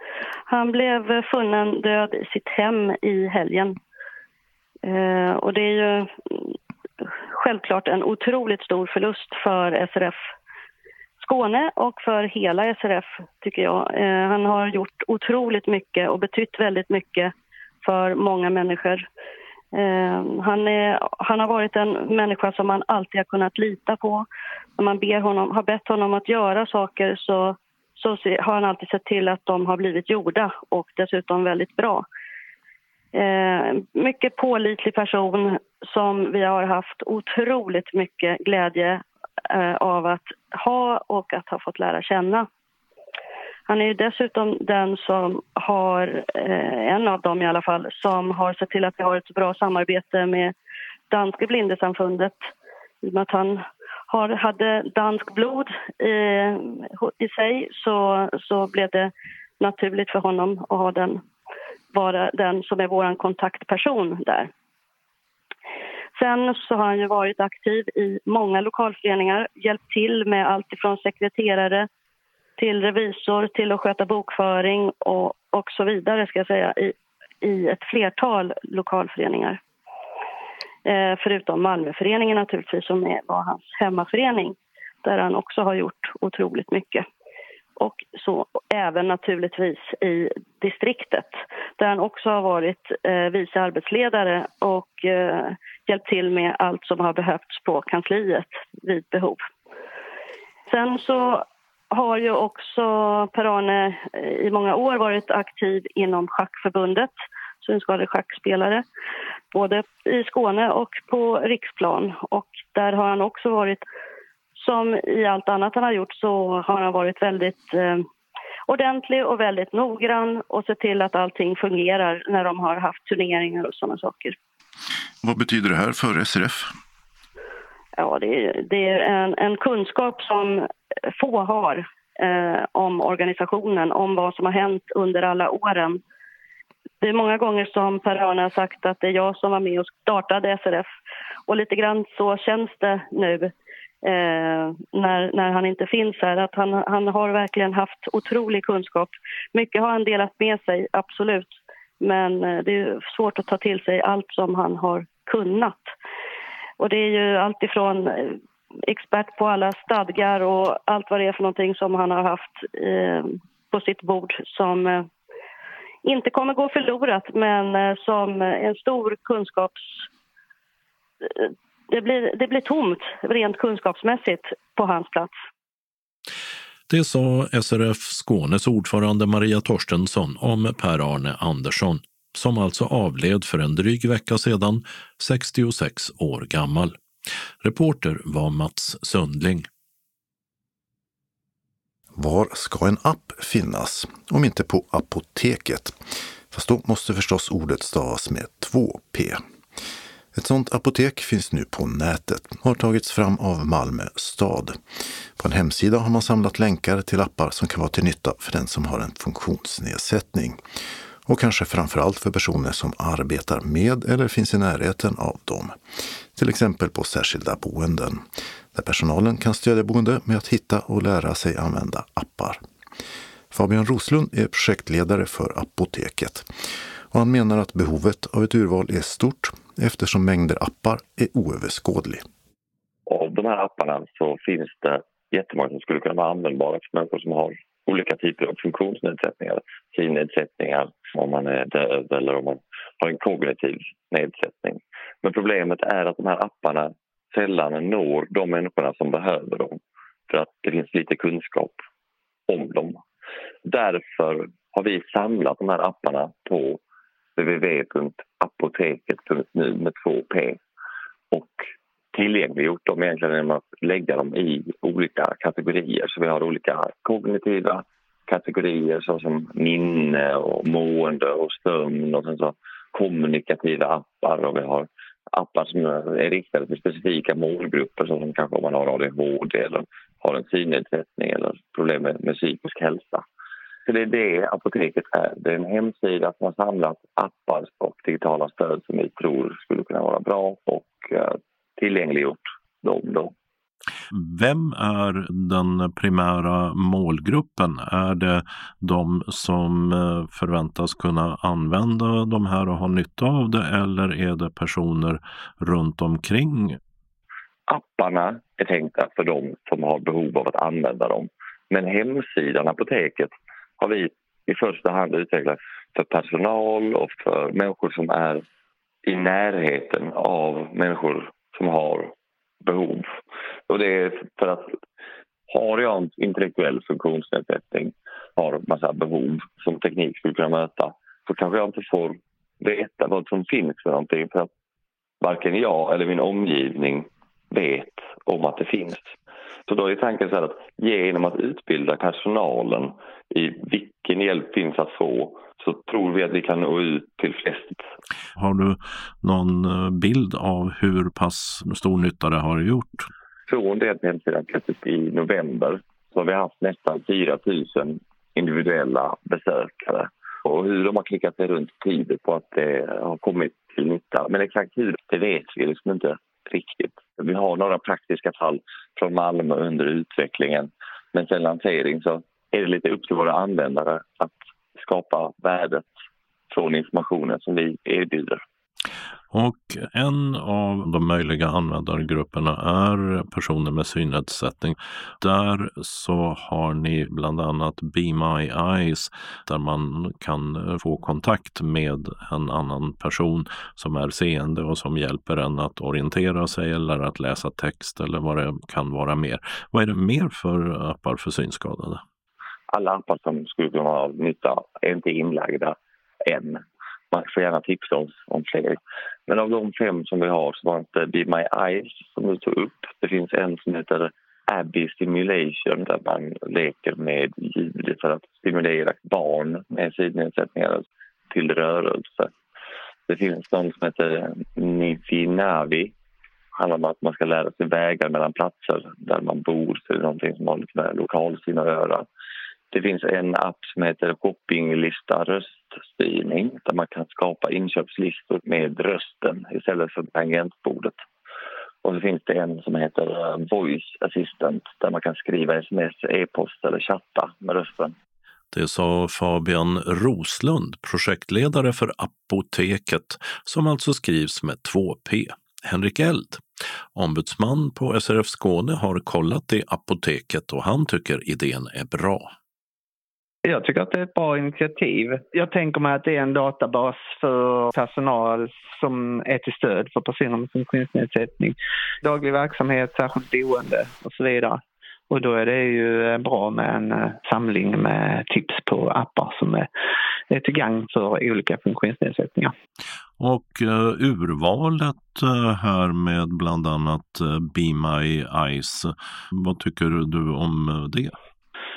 han blev funnen död i sitt hem i helgen. Eh, och det är ju självklart en otroligt stor förlust för SRF Skåne och för hela SRF, tycker jag. Eh, han har gjort otroligt mycket och betytt väldigt mycket för många människor. Eh, han, är, han har varit en människa som man alltid har kunnat lita på. När man ber honom, har bett honom att göra saker så, så har han alltid sett till att de har blivit gjorda och dessutom väldigt bra. Eh, mycket pålitlig person som vi har haft otroligt mycket glädje Eh, av att ha och att ha fått lära känna. Han är ju dessutom den som har, eh, en av dem i alla fall, som har sett till att vi har ett bra samarbete med Danske Blindesamfundet i och med att han har, hade dansk blod i, i sig så, så blev det naturligt för honom att ha den, vara den som är vår kontaktperson där. Sen så har han ju varit aktiv i många lokalföreningar, hjälpt till med allt ifrån sekreterare till revisor, till att sköta bokföring och, och så vidare ska jag säga i, i ett flertal lokalföreningar. Eh, förutom Malmöföreningen naturligtvis som är, var hans hemmaförening där han också har gjort otroligt mycket. Och så även naturligtvis i distriktet där han också har varit eh, vice arbetsledare och eh, hjälpt till med allt som har behövts på kansliet vid behov. Sen så har ju också Per-Arne eh, i många år varit aktiv inom Schackförbundet, Synskadade schackspelare, både i Skåne och på riksplan. Och där har han också varit, som i allt annat han har gjort, så har han varit väldigt eh, ordentlig och väldigt noggrann och sett till att allting fungerar när de har haft turneringar och sådana saker. Vad betyder det här för SRF? Ja, det är, det är en, en, kunskap som få har eh, om organisationen, om vad som har hänt under alla åren. Det är många gånger som Per-Arne har sagt att det är jag som var med och startade SRF. Och lite grann så känns det nu eh, när, när han inte finns här. Att han, han har verkligen haft otrolig kunskap. Mycket har han delat med sig, absolut. Men eh, det är svårt att ta till sig allt som han har kunnat. Och det är ju allt ifrån eh, expert på alla stadgar och allt vad det är för någonting som han har haft eh, på sitt bord som eh, inte kommer gå förlorat men eh, som en stor kunskaps... Eh, det blir, det blir tomt rent kunskapsmässigt på hans plats. Det sa SRF Skånes ordförande Maria Torstensson om Per-Arne Andersson som alltså avled för en dryg vecka sedan, 66 år gammal. Reporter var Mats Sundling. Var ska en app finnas? Om inte på apoteket. Fast då måste förstås ordet stavas med två p. Ett sådant apotek finns nu på nätet, och har tagits fram av Malmö stad. På en hemsida har man samlat länkar till appar som kan vara till nytta för den som har en funktionsnedsättning. Och kanske framförallt för personer som arbetar med eller finns i närheten av dem. Till exempel på särskilda boenden, där personalen kan stödja boende med att hitta och lära sig använda appar. Fabian Roslund är projektledare för Apoteket och han menar att behovet av ett urval är stort eftersom mängder appar är oöverskådlig. Av de här apparna så finns det jättemånga som skulle kunna vara användbara för människor som har olika typer av funktionsnedsättningar, synnedsättningar, om man är döv eller om man har en kognitiv nedsättning. Men problemet är att de här apparna sällan når de människorna som behöver dem för att det finns lite kunskap om dem. Därför har vi samlat de här apparna på www.apoteket.nu med 2p och tillgängliggjort dem egentligen genom att lägga dem i olika kategorier. Så vi har olika kognitiva kategorier såsom minne och mående och sömn och sen så kommunikativa appar och vi har appar som är riktade till specifika målgrupper såsom kanske om man har ADHD eller har en synnedsättning eller problem med, med psykisk hälsa. Så det är det apoteket är. Det är en hemsida som har samlat appar och digitala stöd som vi tror skulle kunna vara bra och uh, tillgängliggjort dem då. Vem är den primära målgruppen? Är det de som eh, förväntas kunna använda de här och ha nytta av det eller är det personer runt omkring? Apparna är tänkta för de som har behov av att använda dem. Men hemsidan Apoteket har vi i första hand utvecklat för personal och för människor som är i närheten av människor som har behov. Och det är för att har jag en intellektuell funktionsnedsättning, har massa behov som teknik skulle kunna möta, så kanske jag inte får veta vad som finns för någonting för att varken jag eller min omgivning vet om att det finns. Så då är tanken så att genom att utbilda personalen i vilken hjälp finns att få så tror vi att vi kan nå ut till flest. Har du någon eh, bild av hur pass stor nytta det har gjort? Från det att hemsidan i november så har vi haft nästan 4 000 individuella besökare. Och hur de har klickat sig runt tyder på att det har kommit till nytta. Men exakt hur, det vet vi liksom inte riktigt. Vi har några praktiska fall från Malmö under utvecklingen. Men sen lansering så är det lite upp till våra användare att skapa värdet från informationen som vi erbjuder. Och en av de möjliga användargrupperna är personer med synnedsättning. Där så har ni bland annat Be My Eyes där man kan få kontakt med en annan person som är seende och som hjälper en att orientera sig eller att läsa text eller vad det kan vara mer. Vad är det mer för appar för synskadade? Alla appar som skulle kunna vara av nytta är inte inlagda än man får gärna tipsa oss om fler. Men av de fem som vi har så var inte Be My Eyes som du tog upp. Det finns en som heter Abbey Stimulation där man leker med ljud för att stimulera barn med synnedsättningar till rörelse. Det finns någon som heter Nifinavi. Det handlar om att man ska lära sig vägar mellan platser där man bor. Så det är någonting som har lite med lokalsinne att göra. Det finns en app som heter Shoppinglista röststyrning där man kan skapa inköpslistor med rösten istället för tangentbordet. Och så finns det en som heter eh, Voice Assistant där man kan skriva sms, e-post eller chatta med rösten. Det sa Fabian Roslund, projektledare för Apoteket, som alltså skrivs med 2P. Henrik Eld, ombudsman på SRF Skåne, har kollat i Apoteket och han tycker idén är bra. Jag tycker att det är ett bra initiativ. Jag tänker mig att det är en databas för personal som är till stöd för personer med funktionsnedsättning. Daglig verksamhet, särskilt boende och så vidare. Och då är det ju eh, bra med en eh, samling med tips på appar som är, till gagn för olika funktionsnedsättningar. Och eh, urvalet här med bland annat Be My Eyes, vad tycker du om det?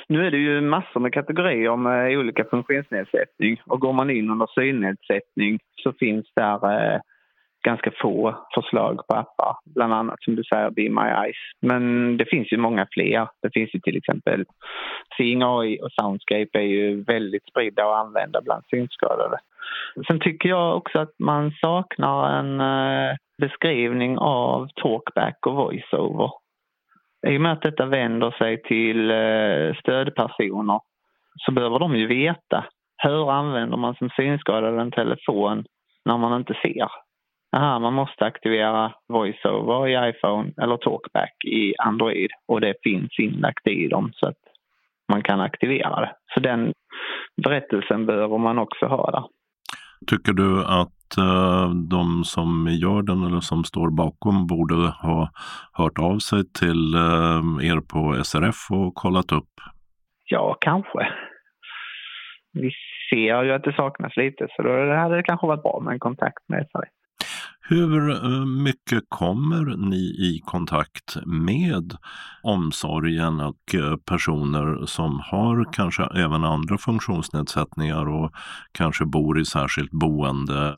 Nu är det ju massor med kategorier med olika funktionsnedsättning och går man in under synnedsättning så finns där eh, ganska få förslag på appar, bland annat som du säger Be My Eyes. Men det finns ju många fler. Det finns ju till exempel Seeing AI och Soundscape är ju väldigt spridda och använda bland synskadade. Sen tycker jag också att man saknar en eh, beskrivning av talkback och voiceover. I och med att detta vänder sig till eh, stödpersoner så behöver de ju veta hur använder man som synskadad en telefon när man inte ser. Aha, man måste aktivera voiceover i iPhone eller talkback i Android och det finns inlagt i dem så att man kan aktivera det. Så den berättelsen behöver man också ha där. Tycker du att Eh, de som gör den eller som står bakom borde ha hört av sig till eh, er på SRF och kollat upp? Ja, kanske. Vi ser ju att det saknas lite så då hade det kanske varit bra med en kontakt med SRF. Hur eh, mycket kommer ni i kontakt med omsorgen och eh, personer som har kanske även andra funktionsnedsättningar och kanske bor i särskilt boende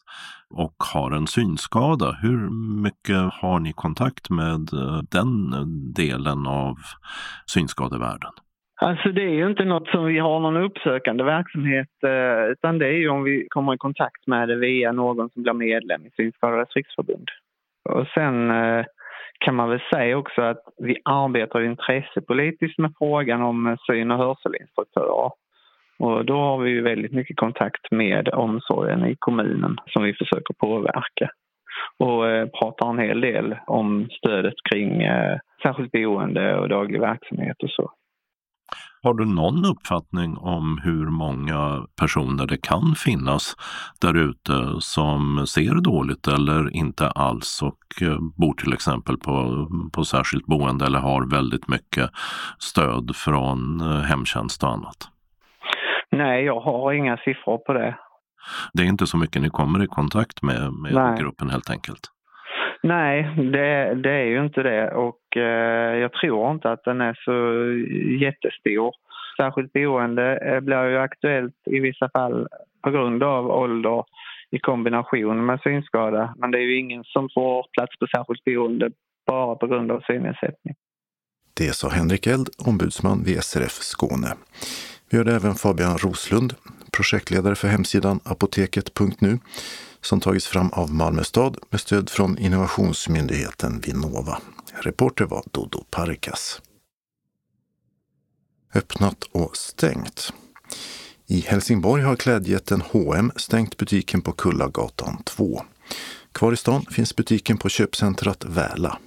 och har en synskada? Hur mycket har ni kontakt med eh, den delen av synskadevärlden? Alltså det är ju inte något som vi har någon uppsökande verksamhet eh, utan det är ju om vi kommer i kontakt med det via någon som blir medlem i Synskadades riksförbund. Och sen eh, kan man väl säga också att vi arbetar intressepolitiskt med frågan om eh, syn och hörselinstruktörer. Och då har vi ju väldigt mycket kontakt med omsorgen i kommunen som vi försöker påverka. Och pratar en hel del om stödet kring särskilt boende och daglig verksamhet och så. Har du någon uppfattning om hur många personer det kan finnas där ute som ser dåligt eller inte alls och eh, bor till exempel på, på särskilt boende eller har väldigt mycket stöd från eh, hemtjänst och annat? Nej, jag har inga siffror på det. Det är inte så mycket ni kommer i kontakt med, med gruppen helt enkelt? Nej, det, det, är ju inte det och eh, jag tror inte att den är så jättestor. Särskilt boende eh, blir ju aktuellt i vissa fall på grund av ålder i kombination med synskada. Men det är ju ingen som får plats på särskilt boende bara på grund av synnedsättning. Det sa Henrik Eld, ombudsman vid SRF Skåne. Vi hörde även Fabian Roslund, projektledare för hemsidan apoteket.nu som tagits fram av Malmö stad med stöd från innovationsmyndigheten Vinnova. Reporter var Dodo Parikas. Öppnat och stängt. I Helsingborg har klädjätten H&M stängt butiken på Kullagatan 2. Kvar i stan finns butiken på köpcentrat Väla.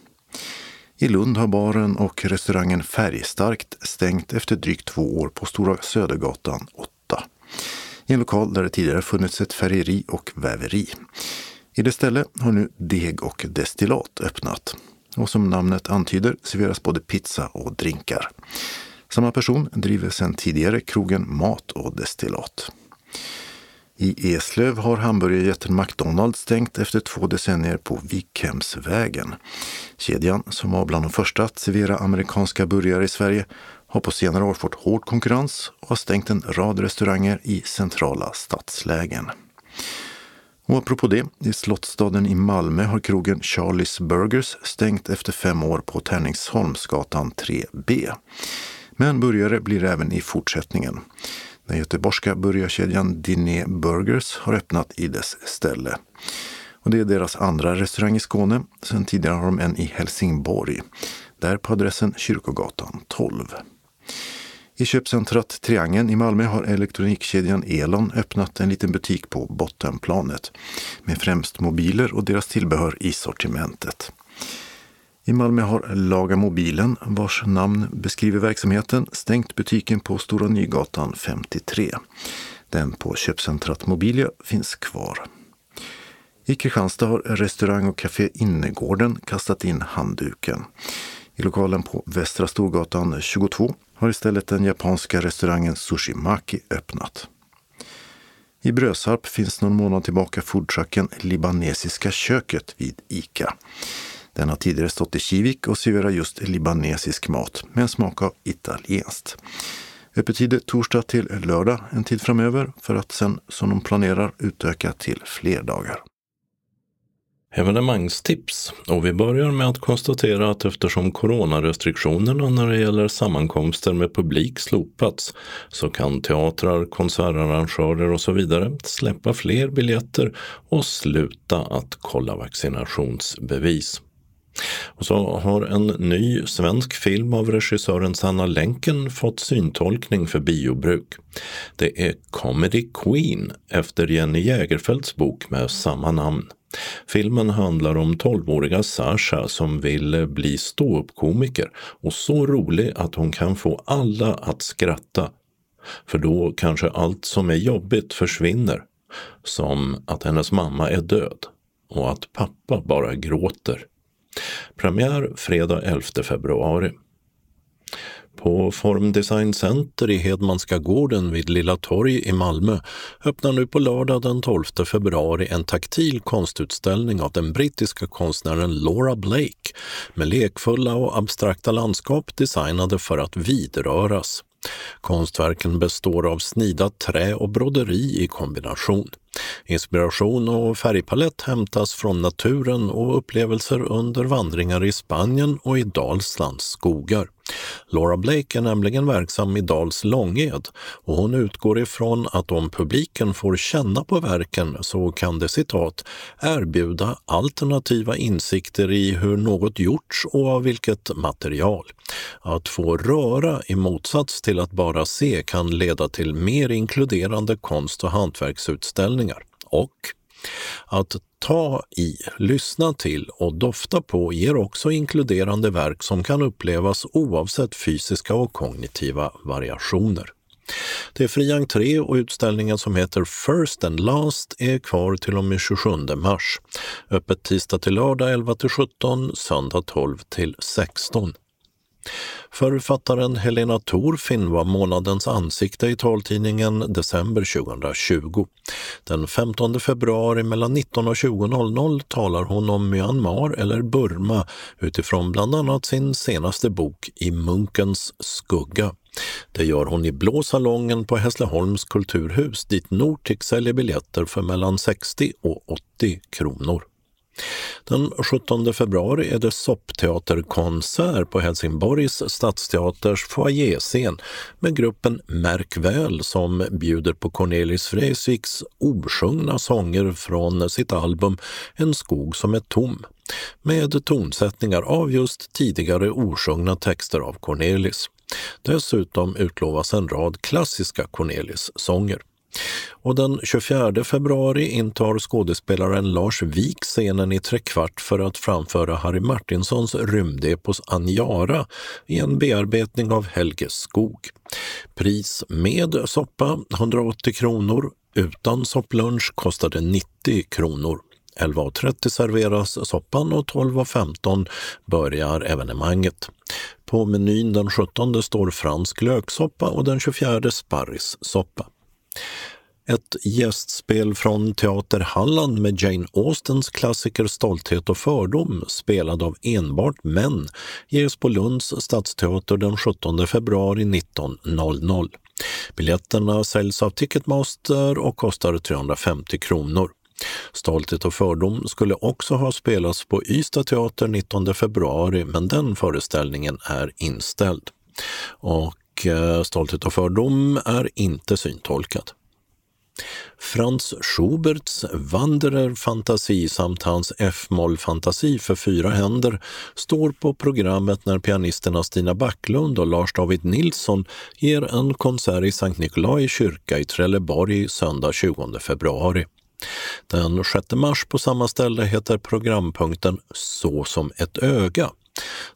I Lund har baren och restaurangen Färgstarkt stängt efter drygt två år på Stora Södergatan 8 i en lokal där det tidigare funnits ett färgeri och väveri. I det ställe har nu deg och destillat öppnat. Och som namnet antyder serveras både pizza och drinkar. Samma person driver sedan tidigare krogen Mat och destillat. I Eslöv har hamburgerjätten McDonalds stängt efter två decennier på Vikhemsvägen. Kedjan, som var bland de första att servera amerikanska burgare i Sverige, har på senare år fått hård konkurrens och har stängt en rad restauranger i centrala stadslägen. Och apropå det, i Slottsstaden i Malmö har krogen Charlies Burgers stängt efter fem år på Tärningsholmsgatan 3B. Men burgare blir det även i fortsättningen. Den göteborgska burgarkedjan Diné Burgers har öppnat i dess ställe. Och det är deras andra restaurang i Skåne. Sen tidigare har de en i Helsingborg. Där på adressen Kyrkogatan 12. I köpcentrat Triangeln i Malmö har elektronikkedjan Elon öppnat en liten butik på bottenplanet med främst mobiler och deras tillbehör i sortimentet. I Malmö har Laga Mobilen, vars namn beskriver verksamheten, stängt butiken på Stora Nygatan 53. Den på köpcentrat Mobilia finns kvar. I Kristianstad har restaurang och café Innergården kastat in handduken. I lokalen på Västra Storgatan 22 har istället den japanska restaurangen Sushimaki öppnat. I Brösarp finns någon månad tillbaka foodtrucken Libanesiska köket vid ICA. Den har tidigare stått i Kivik och serverar just libanesisk mat med en smak av italienskt. Öppettider torsdag till lördag en tid framöver för att sen, som de planerar, utöka till fler dagar. Evenemangstips och vi börjar med att konstatera att eftersom coronarestriktionerna när det gäller sammankomster med publik slopats så kan teatrar, konsertarrangörer och så vidare släppa fler biljetter och sluta att kolla vaccinationsbevis. Och så har en ny svensk film av regissören Sanna Länken fått syntolkning för biobruk. Det är Comedy Queen efter Jenny Jägerfelds bok med samma namn. Filmen handlar om 12-åriga Sasha som vill bli ståuppkomiker och så rolig att hon kan få alla att skratta. För då kanske allt som är jobbigt försvinner. Som att hennes mamma är död och att pappa bara gråter. Premiär fredag 11 februari. På Formdesign Center i Hedmanska gården vid Lilla Torg i Malmö öppnar nu på lördag den 12 februari en taktil konstutställning av den brittiska konstnären Laura Blake med lekfulla och abstrakta landskap designade för att vidröras. Konstverken består av snidat trä och broderi i kombination. Inspiration och färgpalett hämtas från naturen och upplevelser under vandringar i Spanien och i Dalslands skogar. Laura Blake är nämligen verksam i Dals Långed och hon utgår ifrån att om publiken får känna på verken så kan det citat erbjuda alternativa insikter i hur något gjorts och av vilket material. Att få röra i motsats till att bara se kan leda till mer inkluderande konst och hantverksutställningar. Och att ta i, lyssna till och dofta på ger också inkluderande verk som kan upplevas oavsett fysiska och kognitiva variationer. Det är fri entré och utställningen som heter First and Last är kvar till och med 27 mars. Öppet tisdag till lördag 11 till 17, söndag 12 till 16. Författaren Helena Thorfinn var månadens ansikte i taltidningen december 2020. Den 15 februari mellan 19 och 20.00 talar hon om Myanmar eller Burma utifrån bland annat sin senaste bok I munkens skugga. Det gör hon i Blå salongen på Hässleholms kulturhus dit Nortic säljer biljetter för mellan 60 och 80 kronor. Den 17 februari är det soppteaterkonsert på Helsingborgs stadsteaters foajéscen med gruppen Märk väl som bjuder på Cornelis Vreeswijks osjungna sånger från sitt album En skog som är tom med tonsättningar av just tidigare osjungna texter av Cornelis. Dessutom utlovas en rad klassiska Cornelis-sånger. Och den 24 februari intar skådespelaren Lars Wik scenen i trekvart för att framföra Harry Martinsons rymdepos Anjara i en bearbetning av Helge Skog. Pris med soppa 180 kronor, utan sopplunch kostar det 90 kronor. 11.30 serveras soppan och 12.15 börjar evenemanget. På menyn den 17 står fransk löksoppa och den 24 sparrissoppa. Ett gästspel från Teater Halland med Jane Austens klassiker Stolthet och fördom, spelad av enbart män, ges på Lunds stadsteater den 17 februari 19.00. Biljetterna säljs av Ticketmaster och kostar 350 kronor. Stolthet och fördom skulle också ha spelats på Ystad teater 19 februari men den föreställningen är inställd. Och Eh, stolthet och fördom är inte syntolkad. Franz Schuberts Wanderer-fantasi samt hans F-moll-fantasi för fyra händer står på programmet när pianisterna Stina Backlund och Lars David Nilsson ger en konsert i Sankt Nikolai kyrka i Trelleborg söndag 20 februari. Den 6 mars på samma ställe heter programpunkten Så som ett öga.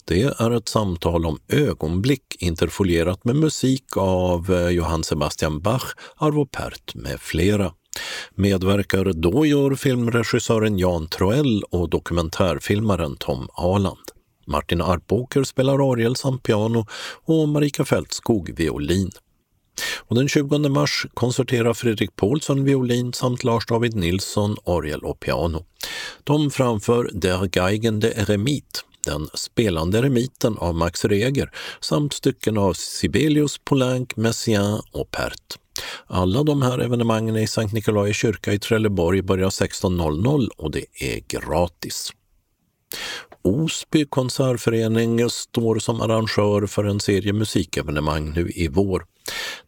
Det är ett samtal om ögonblick interfolierat med musik av eh, Johann Sebastian Bach, Arvo Pärt med flera. Medverkar då gör filmregissören Jan Troell och dokumentärfilmaren Tom Aland. Martin Arpåker spelar Ariel samt piano och Marika Fältskog violin. Och den 20 mars konserterar Fredrik Paulsson violin samt Lars David Nilsson orgel och piano. De framför Der Geigen de Eremit den spelande remiten av Max Reger samt stycken av Sibelius, Poulenc, Messiaen och Pert. Alla de här evenemangen i Sankt Nikolai kyrka i Trelleborg börjar 16.00 och det är gratis. Osby konsertförening står som arrangör för en serie musikevenemang nu i vår.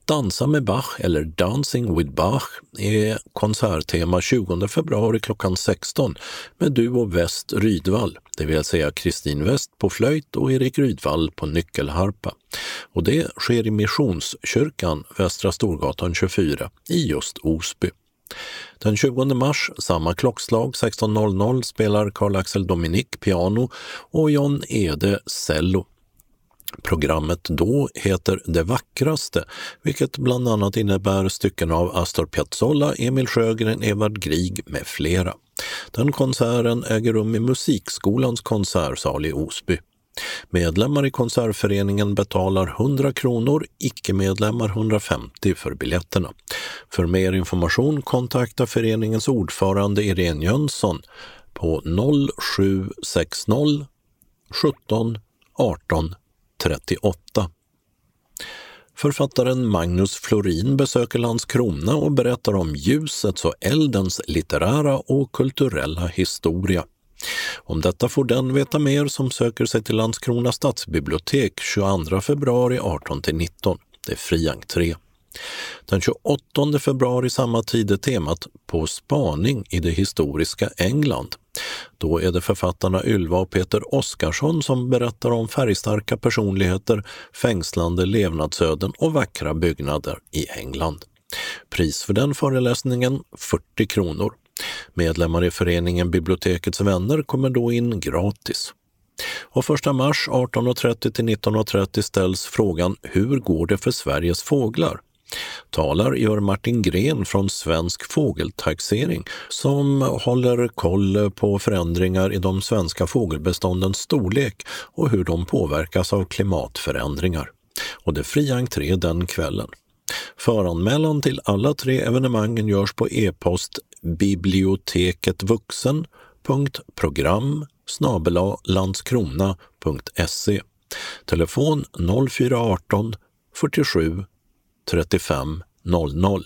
Dansa med Bach eller Dancing with Bach är konserttema 20 februari klockan 16 med Duo Väst Rydvall, det vill säga Kristin West på flöjt och Erik Rydvall på nyckelharpa. Och det sker i Missionskyrkan, Västra Storgatan 24 i just Osby. Den 20 mars, samma klockslag 16.00, spelar Karl-Axel Dominik piano och John Ede cello. Programmet då heter Det vackraste, vilket bland annat innebär stycken av Astor Piazzolla, Emil Sjögren, Evard Grieg med flera. Den konserten äger rum i Musikskolans konsertsal i Osby. Medlemmar i konsertföreningen betalar 100 kronor, icke-medlemmar 150 för biljetterna. För mer information kontakta föreningens ordförande Irene Jönsson på 0760 17 18 38. Författaren Magnus Florin besöker Landskrona och berättar om ljusets och eldens litterära och kulturella historia. Om detta får den veta mer som söker sig till Landskrona stadsbibliotek 22 februari 18-19. Det är fri entré. Den 28 februari samma tid är temat På spaning i det historiska England. Då är det författarna Ylva och Peter Oskarsson som berättar om färgstarka personligheter, fängslande levnadsöden och vackra byggnader i England. Pris för den föreläsningen 40 kronor. Medlemmar i föreningen Bibliotekets vänner kommer då in gratis. Och 1 mars 18.30 till 19.30 ställs frågan Hur går det för Sveriges fåglar? Talar gör Martin Gren från Svensk fågeltaxering som håller koll på förändringar i de svenska fågelbeståndens storlek och hur de påverkas av klimatförändringar. Och det är fri entré den kvällen. Föranmälan till alla tre evenemangen görs på e-post biblioteketvuxen.program landskrona.se Telefon 0418 47 35 00.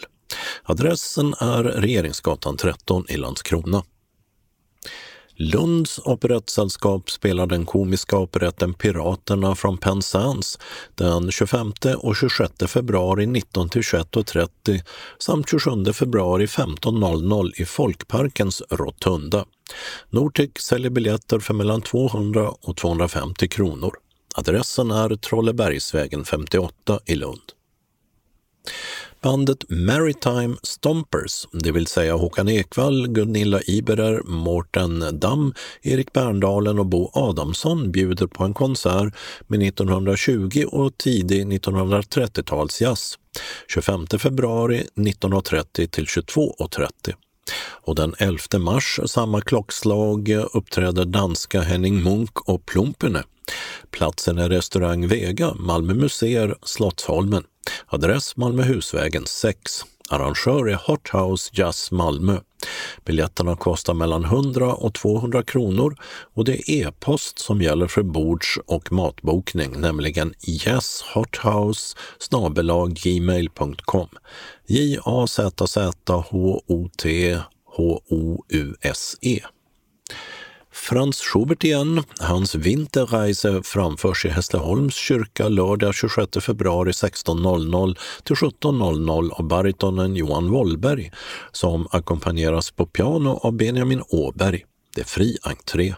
Adressen är Regeringsgatan 13 i Landskrona. Lunds operettsällskap spelar den komiska operetten Piraterna från Penzance den 25 och 26 februari 19 till 21.30 samt 27 februari 15.00 i Folkparkens Rotunda. Nortic säljer biljetter för mellan 200 och 250 kronor. Adressen är Trollebergsvägen 58 i Lund. Bandet Maritime Stompers, det vill säga Håkan Ekvall, Gunilla Iberer, Mårten Damm, Erik Berndalen och Bo Adamsson bjuder på en konsert med 1920 och tidig 1930-talsjazz 25 februari 19.30 till 22.30. Och den 11 mars, samma klockslag, uppträder danska Henning Munk och Plumpene. Platsen är restaurang Vega, Malmö museer, Slottsholmen. Adress Malmöhusvägen 6. Arrangör är Hot House Jazz Malmö. Biljetterna kostar mellan 100 och 200 kronor och det är e-post som gäller för bords och matbokning, nämligen jazzhothouse gmail.com. J-A-Z-Z-H-O-T-H-O-U-S-E. Frans Schubert igen. Hans Winterreise framförs i Hässleholms kyrka lördag 26 februari 16.00 till 17.00 av baritonen Johan Wollberg som ackompanjeras på piano av Benjamin Åberg. Det är fri entré.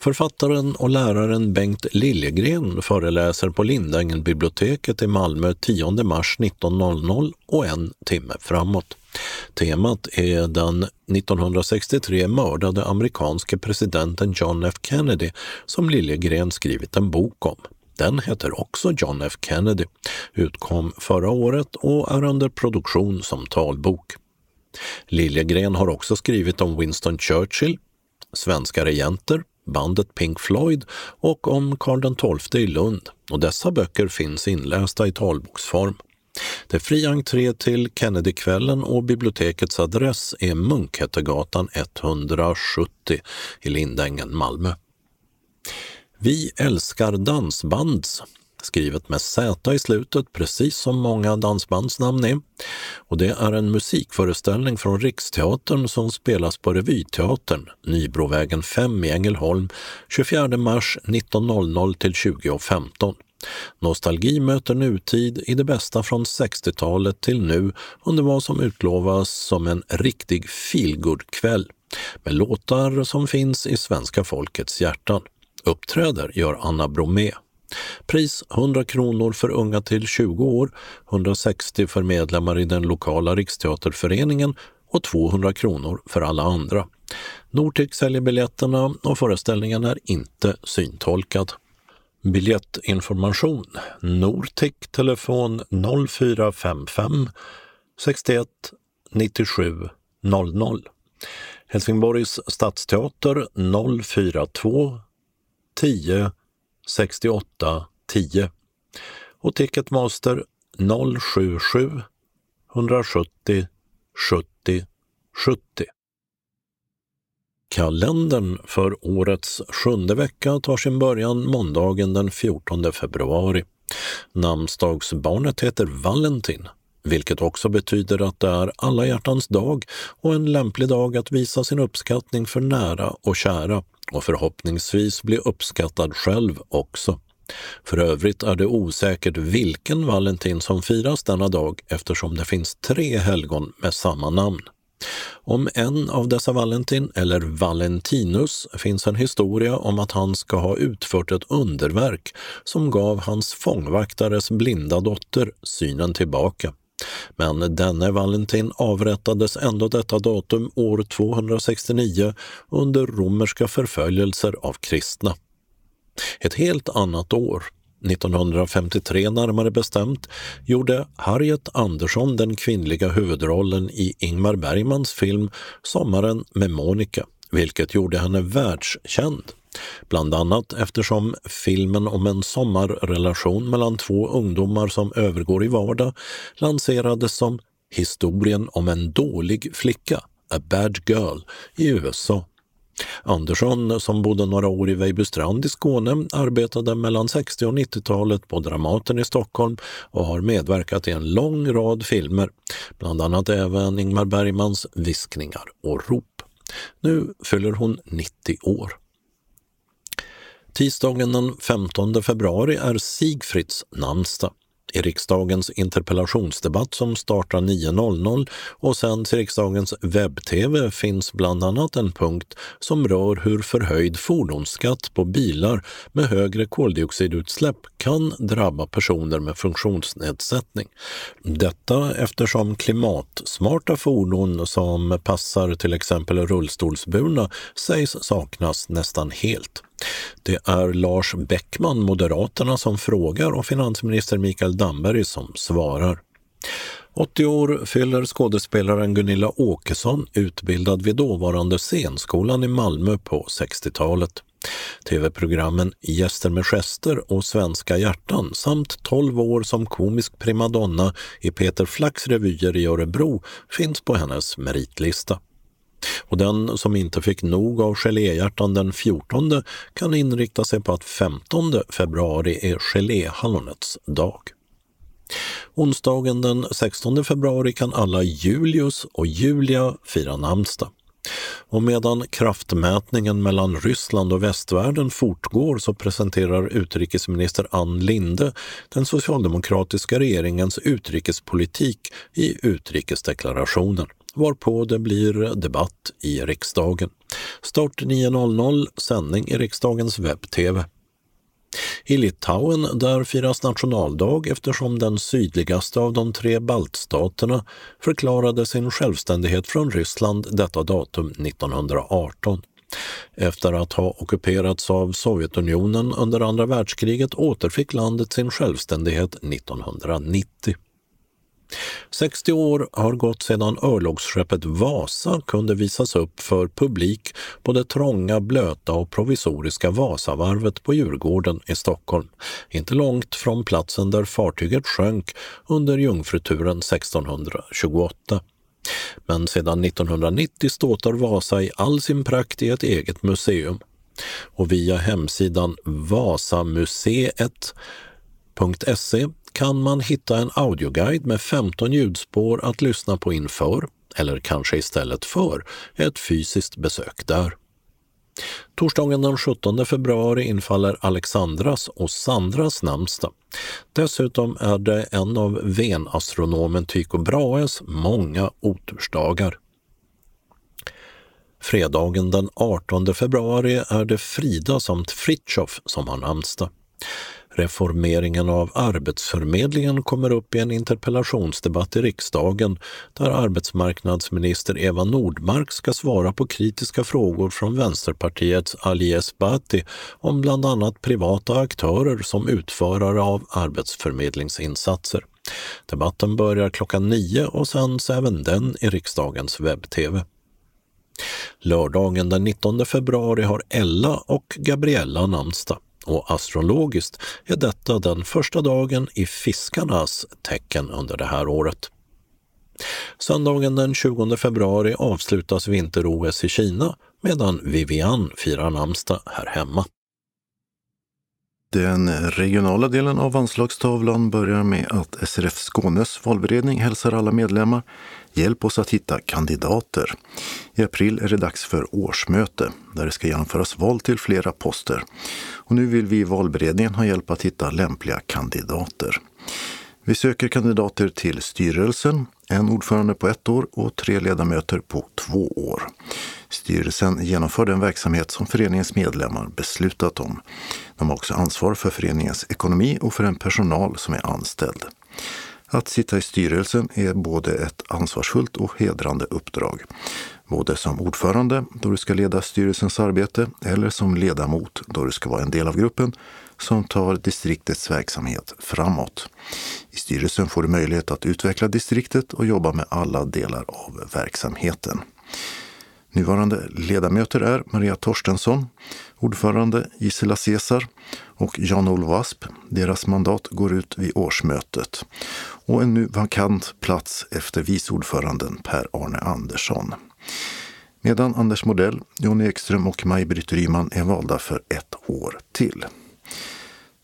Författaren och läraren Bengt Liljegren föreläser på Lindängen-biblioteket i Malmö 10 mars 19.00 och en timme framåt. Temat är den 1963 mördade amerikanske presidenten John F Kennedy som Liljegren skrivit en bok om. Den heter också John F Kennedy, utkom förra året och är under produktion som talbok. Liljegren har också skrivit om Winston Churchill, svenska regenter, bandet Pink Floyd och om Karl XII i Lund och dessa böcker finns inlästa i talboksform. Det är fri entré till Kennedykvällen och bibliotekets adress är Munkhättegatan 170 i Lindängen, Malmö. Vi älskar dansbands skrivet med Z i slutet, precis som många dansbandsnamn är. Och det är en musikföreställning från Riksteatern som spelas på Revyteatern, Nybrovägen 5 i Ängelholm, 24 mars 19.00 till 20.15. Nostalgi möter nutid i det bästa från 60-talet till nu under vad som utlovas som en riktig feelgood-kväll med låtar som finns i svenska folkets hjärtan. Uppträder gör Anna Bromé. Pris 100 kronor för unga till 20 år, 160 för medlemmar i den lokala Riksteaterföreningen och 200 kronor för alla andra. Nortic säljer biljetterna och föreställningen är inte syntolkad. Biljettinformation Nortic telefon 0455 61 97 00 Helsingborgs stadsteater 042 10 68 10 och Ticketmaster 077 170 70 70. Kalendern för årets sjunde vecka tar sin början måndagen den 14 februari. Namnsdagsbarnet heter Valentin, vilket också betyder att det är alla hjärtans dag och en lämplig dag att visa sin uppskattning för nära och kära och förhoppningsvis bli uppskattad själv också. För övrigt är det osäkert vilken Valentin som firas denna dag eftersom det finns tre helgon med samma namn. Om en av dessa Valentin, eller Valentinus, finns en historia om att han ska ha utfört ett underverk som gav hans fångvaktares blinda dotter synen tillbaka. Men denne Valentin avrättades ändå detta datum år 269 under romerska förföljelser av kristna. Ett helt annat år, 1953 närmare bestämt, gjorde Harriet Andersson den kvinnliga huvudrollen i Ingmar Bergmans film Sommaren med Monica, vilket gjorde henne världskänd. Bland annat eftersom filmen om en sommarrelation mellan två ungdomar som övergår i vardag lanserades som Historien om en dålig flicka, A Bad Girl, i USA. Andersson, som bodde några år i Vejbystrand i Skåne, arbetade mellan 60 och 90-talet på Dramaten i Stockholm och har medverkat i en lång rad filmer, bland annat även Ingmar Bergmans Viskningar och rop. Nu fyller hon 90 år. Tisdagen den 15 februari är Sigfrids namnsdag. I riksdagens interpellationsdebatt som startar 9.00 och sen till riksdagens webb-tv finns bland annat en punkt som rör hur förhöjd fordonsskatt på bilar med högre koldioxidutsläpp kan drabba personer med funktionsnedsättning. Detta eftersom klimatsmarta fordon som passar till exempel rullstolsburna sägs saknas nästan helt. Det är Lars Bäckman, Moderaterna, som frågar och finansminister Mikael Damberg som svarar. 80 år fyller skådespelaren Gunilla Åkesson, utbildad vid dåvarande scenskolan i Malmö på 60-talet. Tv-programmen Gäster med gester och Svenska hjärtan samt 12 år som komisk primadonna i Peter Flacks revyer i Örebro finns på hennes meritlista. Och den som inte fick nog av geléhjärtan den 14 kan inrikta sig på att 15 februari är geléhallonets dag. Onsdagen den 16 februari kan alla Julius och Julia fira namnsdag. Och medan kraftmätningen mellan Ryssland och västvärlden fortgår så presenterar utrikesminister Ann Linde den socialdemokratiska regeringens utrikespolitik i utrikesdeklarationen varpå det blir debatt i riksdagen. Start 9.00, sändning i riksdagens webb-tv. I Litauen där firas nationaldag eftersom den sydligaste av de tre baltstaterna förklarade sin självständighet från Ryssland detta datum 1918. Efter att ha ockuperats av Sovjetunionen under andra världskriget återfick landet sin självständighet 1990. 60 år har gått sedan örlogsskeppet Vasa kunde visas upp för publik på det trånga, blöta och provisoriska Vasavarvet på Djurgården i Stockholm, inte långt från platsen där fartyget sjönk under jungfruturen 1628. Men sedan 1990 ståtar Vasa i all sin prakt i ett eget museum. och via hemsidan vasamuseet.se kan man hitta en audioguide med 15 ljudspår att lyssna på inför, eller kanske istället för, ett fysiskt besök där. Torsdagen den 17 februari infaller Alexandras och Sandras namnsdag. Dessutom är det en av venastronomen Tycho Brahes många otursdagar. Fredagen den 18 februari är det Frida samt Fritjof som har namnsdag. Reformeringen av Arbetsförmedlingen kommer upp i en interpellationsdebatt i riksdagen där arbetsmarknadsminister Eva Nordmark ska svara på kritiska frågor från Vänsterpartiets Ali Esbati om bland annat privata aktörer som utförare av arbetsförmedlingsinsatser. Debatten börjar klockan nio och sänds även den i riksdagens webb-tv. Lördagen den 19 februari har Ella och Gabriella namnsdag och astrologiskt är detta den första dagen i fiskarnas tecken under det här året. Söndagen den 20 februari avslutas vinter-OS i Kina medan Vivian firar namnsdag här hemma. Den regionala delen av anslagstavlan börjar med att SRF Skånes valberedning hälsar alla medlemmar Hjälp oss att hitta kandidater. I april är det dags för årsmöte där det ska genomföras val till flera poster. Och nu vill vi i valberedningen ha hjälp att hitta lämpliga kandidater. Vi söker kandidater till styrelsen, en ordförande på ett år och tre ledamöter på två år. Styrelsen genomför den verksamhet som föreningens medlemmar beslutat om. De har också ansvar för föreningens ekonomi och för den personal som är anställd. Att sitta i styrelsen är både ett ansvarsfullt och hedrande uppdrag. Både som ordförande, då du ska leda styrelsens arbete, eller som ledamot, då du ska vara en del av gruppen som tar distriktets verksamhet framåt. I styrelsen får du möjlighet att utveckla distriktet och jobba med alla delar av verksamheten. Nuvarande ledamöter är Maria Torstensson, ordförande Gisela Cesar och Jan-Olof Asp. Deras mandat går ut vid årsmötet. Och en nu vakant plats efter vice ordföranden Per-Arne Andersson. Medan Anders Modell, Jon Ekström och Maj-Britt Ryman är valda för ett år till.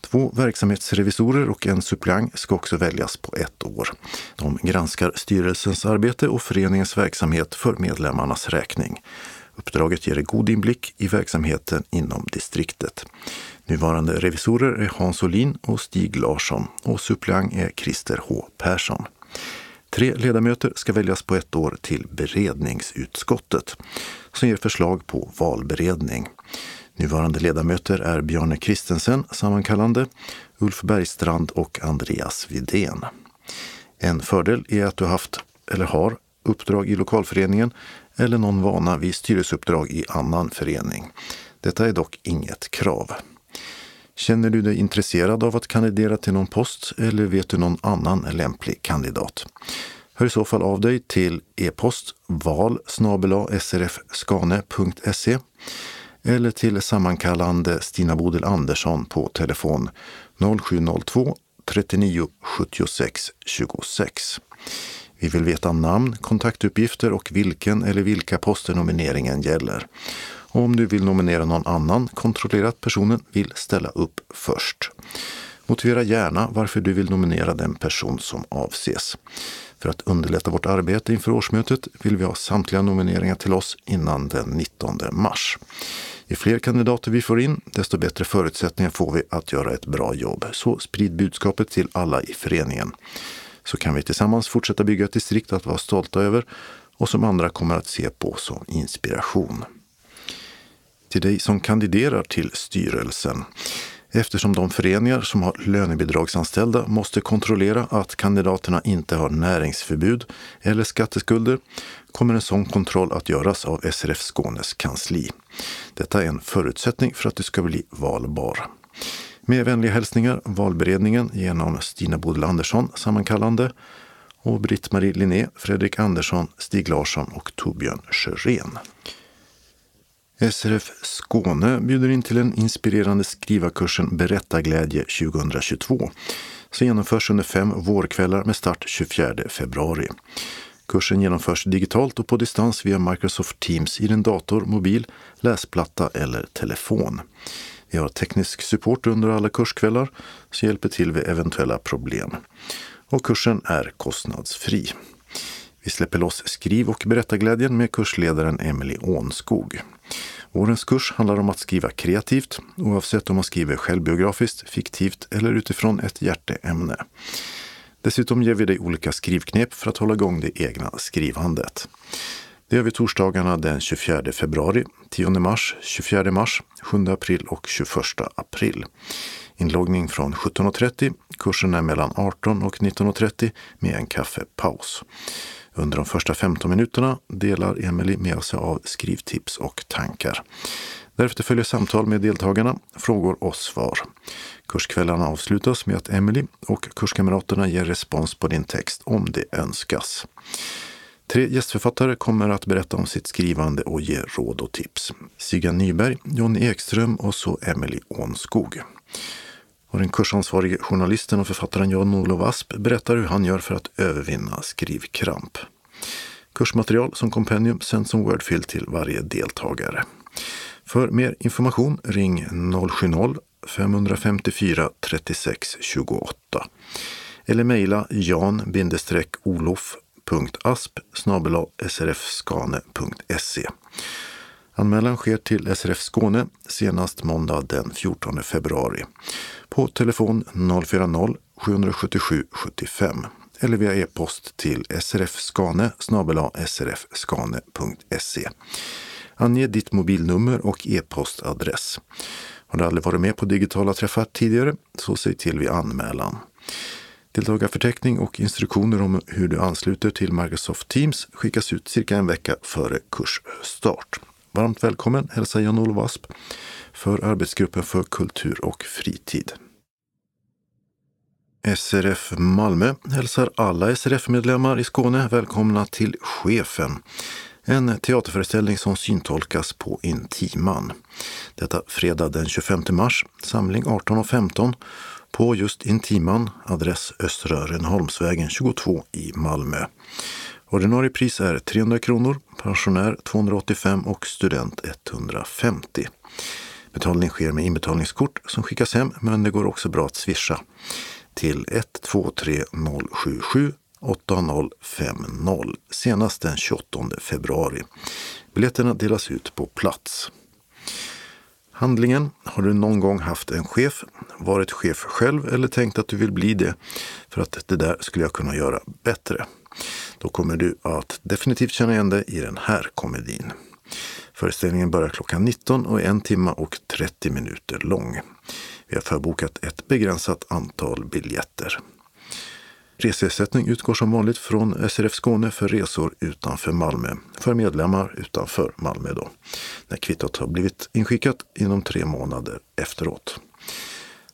Två verksamhetsrevisorer och en suppleant ska också väljas på ett år. De granskar styrelsens arbete och föreningens verksamhet för medlemmarnas räkning. Uppdraget ger en god inblick i verksamheten inom distriktet. Nuvarande revisorer är Hans Olin och Stig Larsson och suppleant är Christer H Persson. Tre ledamöter ska väljas på ett år till beredningsutskottet som ger förslag på valberedning. Nuvarande ledamöter är Bjarne Kristensen, sammankallande, Ulf Bergstrand och Andreas Vidén. En fördel är att du haft, eller har, uppdrag i lokalföreningen eller någon vana vid styrelseuppdrag i annan förening. Detta är dock inget krav. Känner du dig intresserad av att kandidera till någon post eller vet du någon annan lämplig kandidat? Hör i så fall av dig till e-post val srfskane.se eller till sammankallande Stina Bodil Andersson på telefon 0702 39 76 26. Vi vill veta namn, kontaktuppgifter och vilken eller vilka poster nomineringen gäller. Och om du vill nominera någon annan, kontrollera att personen vill ställa upp först. Motivera gärna varför du vill nominera den person som avses. För att underlätta vårt arbete inför årsmötet vill vi ha samtliga nomineringar till oss innan den 19 mars. Ju fler kandidater vi får in, desto bättre förutsättningar får vi att göra ett bra jobb. Så sprid budskapet till alla i föreningen. Så kan vi tillsammans fortsätta bygga ett distrikt att vara stolta över och som andra kommer att se på som inspiration. Till dig som kandiderar till styrelsen eftersom de föreningar som har lönebidragsanställda måste kontrollera att kandidaterna inte har näringsförbud eller skatteskulder kommer en sån kontroll att göras av SRF Skånes kansli. Detta är en förutsättning för att du ska bli valbar. Med vänliga hälsningar valberedningen genom Stina Bodil Andersson, sammankallande, och Britt-Marie Linné, Fredrik Andersson, Stig Larsson och Torbjörn Sjörén. SRF Skåne bjuder in till den inspirerande skrivarkursen Berättarglädje 2022 som genomförs under fem vårkvällar med start 24 februari. Kursen genomförs digitalt och på distans via Microsoft Teams i din dator, mobil, läsplatta eller telefon. Vi har teknisk support under alla kurskvällar som hjälper till vid eventuella problem. Och kursen är kostnadsfri. Vi släpper loss skriv och berättarglädjen med kursledaren Emelie Ånskog. Årens kurs handlar om att skriva kreativt, oavsett om man skriver självbiografiskt, fiktivt eller utifrån ett hjärteämne. Dessutom ger vi dig olika skrivknep för att hålla igång det egna skrivandet. Det gör vi torsdagarna den 24 februari, 10 mars, 24 mars, 7 april och 21 april. Inloggning från 17.30. Kursen är mellan 18 och 19.30 med en kaffepaus. Under de första 15 minuterna delar Emelie med sig av skrivtips och tankar. Därefter följer samtal med deltagarna, frågor och svar. Kurskvällarna avslutas med att Emelie och kurskamraterna ger respons på din text om det önskas. Tre gästförfattare kommer att berätta om sitt skrivande och ge råd och tips. Sigan Nyberg, Jonny Ekström och så Emelie Ånskog. Och den kursansvarige journalisten och författaren Jan-Olof Asp berättar hur han gör för att övervinna skrivkramp. Kursmaterial som kompendium sänds som Wordfil till varje deltagare. För mer information ring 070-554 36 28 eller mejla jan-olof.asp srfskane.se. Anmälan sker till SRF Skåne senast måndag den 14 februari på telefon 040-777 75 eller via e-post till srfskane srfskane.se. Ange ditt mobilnummer och e-postadress. Har du aldrig varit med på digitala träffar tidigare så säg till vid anmälan. Deltagarförteckning och instruktioner om hur du ansluter till Microsoft Teams skickas ut cirka en vecka före kursstart. Varmt välkommen hälsar Jan-Olof Asp för Arbetsgruppen för kultur och fritid. SRF Malmö hälsar alla SRF-medlemmar i Skåne välkomna till Chefen. En teaterföreställning som syntolkas på Intiman. Detta fredag den 25 mars, samling 18.15 på just Intiman, adress Östra Rönneholmsvägen 22 i Malmö. Ordinarie pris är 300 kronor, pensionär 285 och student 150. Betalning sker med inbetalningskort som skickas hem, men det går också bra att swisha till 123 077 8050 senast den 28 februari. Biljetterna delas ut på plats. Handlingen. Har du någon gång haft en chef, varit chef själv eller tänkt att du vill bli det för att det där skulle jag kunna göra bättre? Då kommer du att definitivt känna igen dig i den här komedin. Föreställningen börjar klockan 19 och är en timme och 30 minuter lång. Vi har förbokat ett begränsat antal biljetter. Reseersättning utgår som vanligt från SRF Skåne för resor utanför Malmö, för medlemmar utanför Malmö då, när kvittot har blivit inskickat inom tre månader efteråt.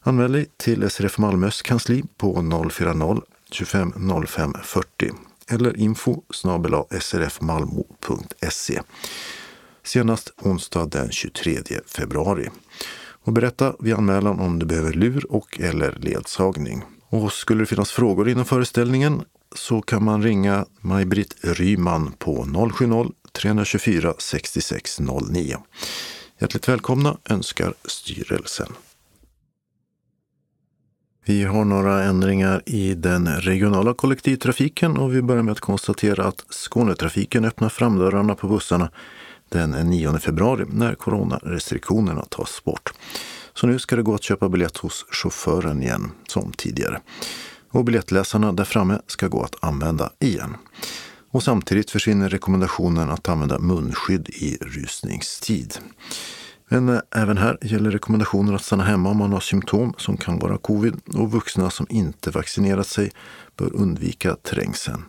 Anmäl dig till SRF Malmös kansli på 040 25 05 40 eller info srfmalmo.se senast onsdag den 23 februari. Och berätta vid anmälan om du behöver lur och eller ledsagning. Och skulle det finnas frågor inom föreställningen så kan man ringa Maj-Britt Ryman på 070-324 6609. Hjärtligt välkomna önskar styrelsen. Vi har några ändringar i den regionala kollektivtrafiken och vi börjar med att konstatera att Skånetrafiken öppnar framdörrarna på bussarna den 9 februari när coronarestriktionerna tas bort. Så nu ska det gå att köpa biljett hos chauffören igen, som tidigare. Och biljettläsarna där framme ska gå att använda igen. Och samtidigt försvinner rekommendationen att använda munskydd i rusningstid. Men eh, även här gäller rekommendationen att stanna hemma om man har symptom som kan vara covid och vuxna som inte vaccinerat sig bör undvika trängseln.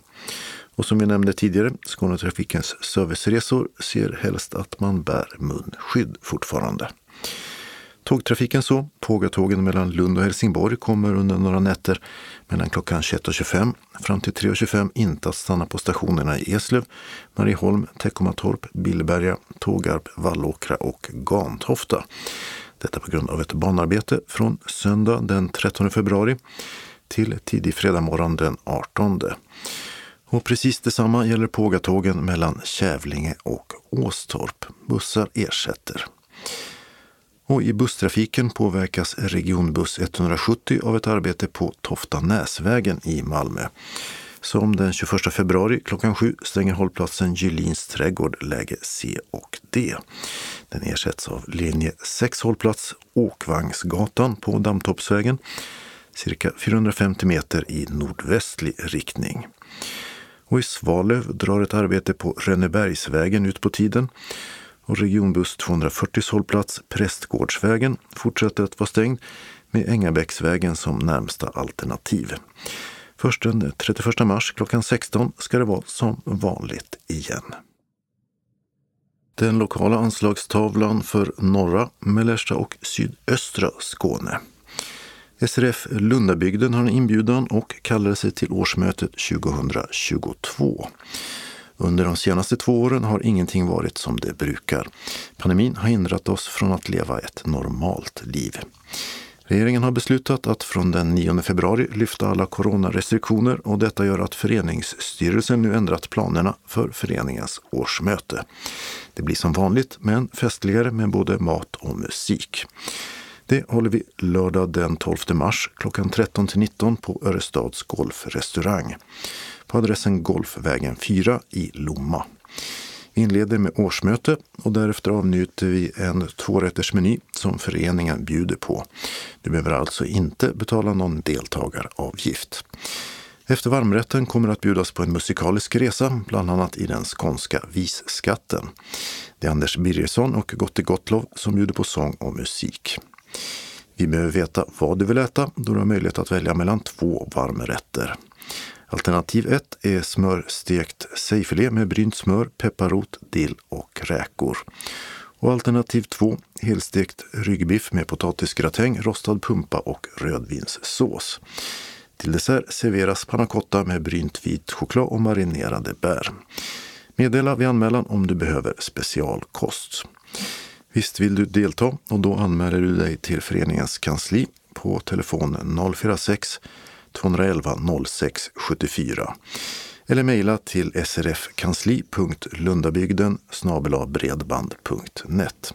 Och som jag nämnde tidigare, Skånetrafikens serviceresor ser helst att man bär munskydd fortfarande. Tågtrafiken så. Pågatågen mellan Lund och Helsingborg kommer under några nätter mellan klockan 21.25 fram till 3.25 inte att stanna på stationerna i Eslöv, Marieholm, Teckomatorp, Billberga, Tågarp, Vallåkra och Gantofta. Detta på grund av ett banarbete från söndag den 13 februari till tidig fredag morgon den 18. Och precis detsamma gäller pågatågen mellan Kävlinge och Åstorp. Bussar ersätter. Och i busstrafiken påverkas regionbuss 170 av ett arbete på Toftanäsvägen i Malmö som den 21 februari klockan sju stänger hållplatsen Gylins trädgård läge C och D. Den ersätts av linje 6 hållplats Åkvagnsgatan på Dammtoppsvägen cirka 450 meter i nordvästlig riktning. Och i Svalöv drar ett arbete på Rönnebergsvägen ut på tiden och regionbuss 240 hållplats Prästgårdsvägen fortsätter att vara stängd med Ängabäcksvägen som närmsta alternativ. Först den 31 mars klockan 16 ska det vara som vanligt igen. Den lokala anslagstavlan för norra, mellersta och sydöstra Skåne. SRF Lundabygden har en inbjudan och kallar sig till årsmötet 2022. Under de senaste två åren har ingenting varit som det brukar. Pandemin har hindrat oss från att leva ett normalt liv. Regeringen har beslutat att från den 9 februari lyfta alla coronarestriktioner och detta gör att föreningsstyrelsen nu ändrat planerna för föreningens årsmöte. Det blir som vanligt, men festligare med både mat och musik. Det håller vi lördag den 12 mars klockan 13 till 19 på Örestads golfrestaurang på adressen Golfvägen 4 i Lomma. Vi inleder med årsmöte och därefter avnjuter vi en tvårättersmeny som föreningen bjuder på. Du behöver alltså inte betala någon deltagaravgift. Efter varmrätten kommer att bjudas på en musikalisk resa, bland annat i den skånska visskatten. Det är Anders Birgersson och Gotte Gottlov som bjuder på sång och musik. Vi behöver veta vad du vill äta då du har möjlighet att välja mellan två varmrätter. Alternativ 1 är smörstekt sejfilé med brynt smör, pepparrot, dill och räkor. Och alternativ 2 helstekt ryggbiff med potatisgratäng, rostad pumpa och rödvinssås. Till dessert serveras pannacotta med brynt vit choklad och marinerade bär. Meddela vid anmälan om du behöver specialkost. Visst vill du delta och då anmäler du dig till föreningens kansli på telefon 046 211 06 74 eller mejla till srfkansli.lundabygden bredband.net.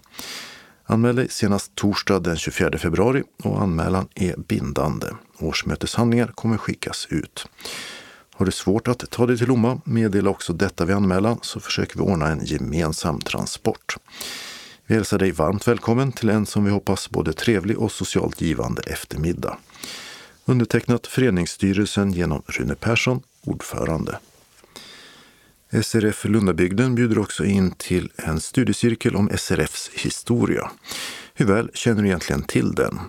Anmäl dig senast torsdag den 24 februari och anmälan är bindande. Årsmöteshandlingar kommer skickas ut. Har du svårt att ta dig till Lomma, meddela också detta vid anmälan så försöker vi ordna en gemensam transport. Vi hälsar dig varmt välkommen till en som vi hoppas både trevlig och socialt givande eftermiddag. Undertecknat föreningsstyrelsen genom Rune Persson, ordförande. SRF Lundabygden bjuder också in till en studiecirkel om SRFs historia. Hur väl känner du egentligen till den?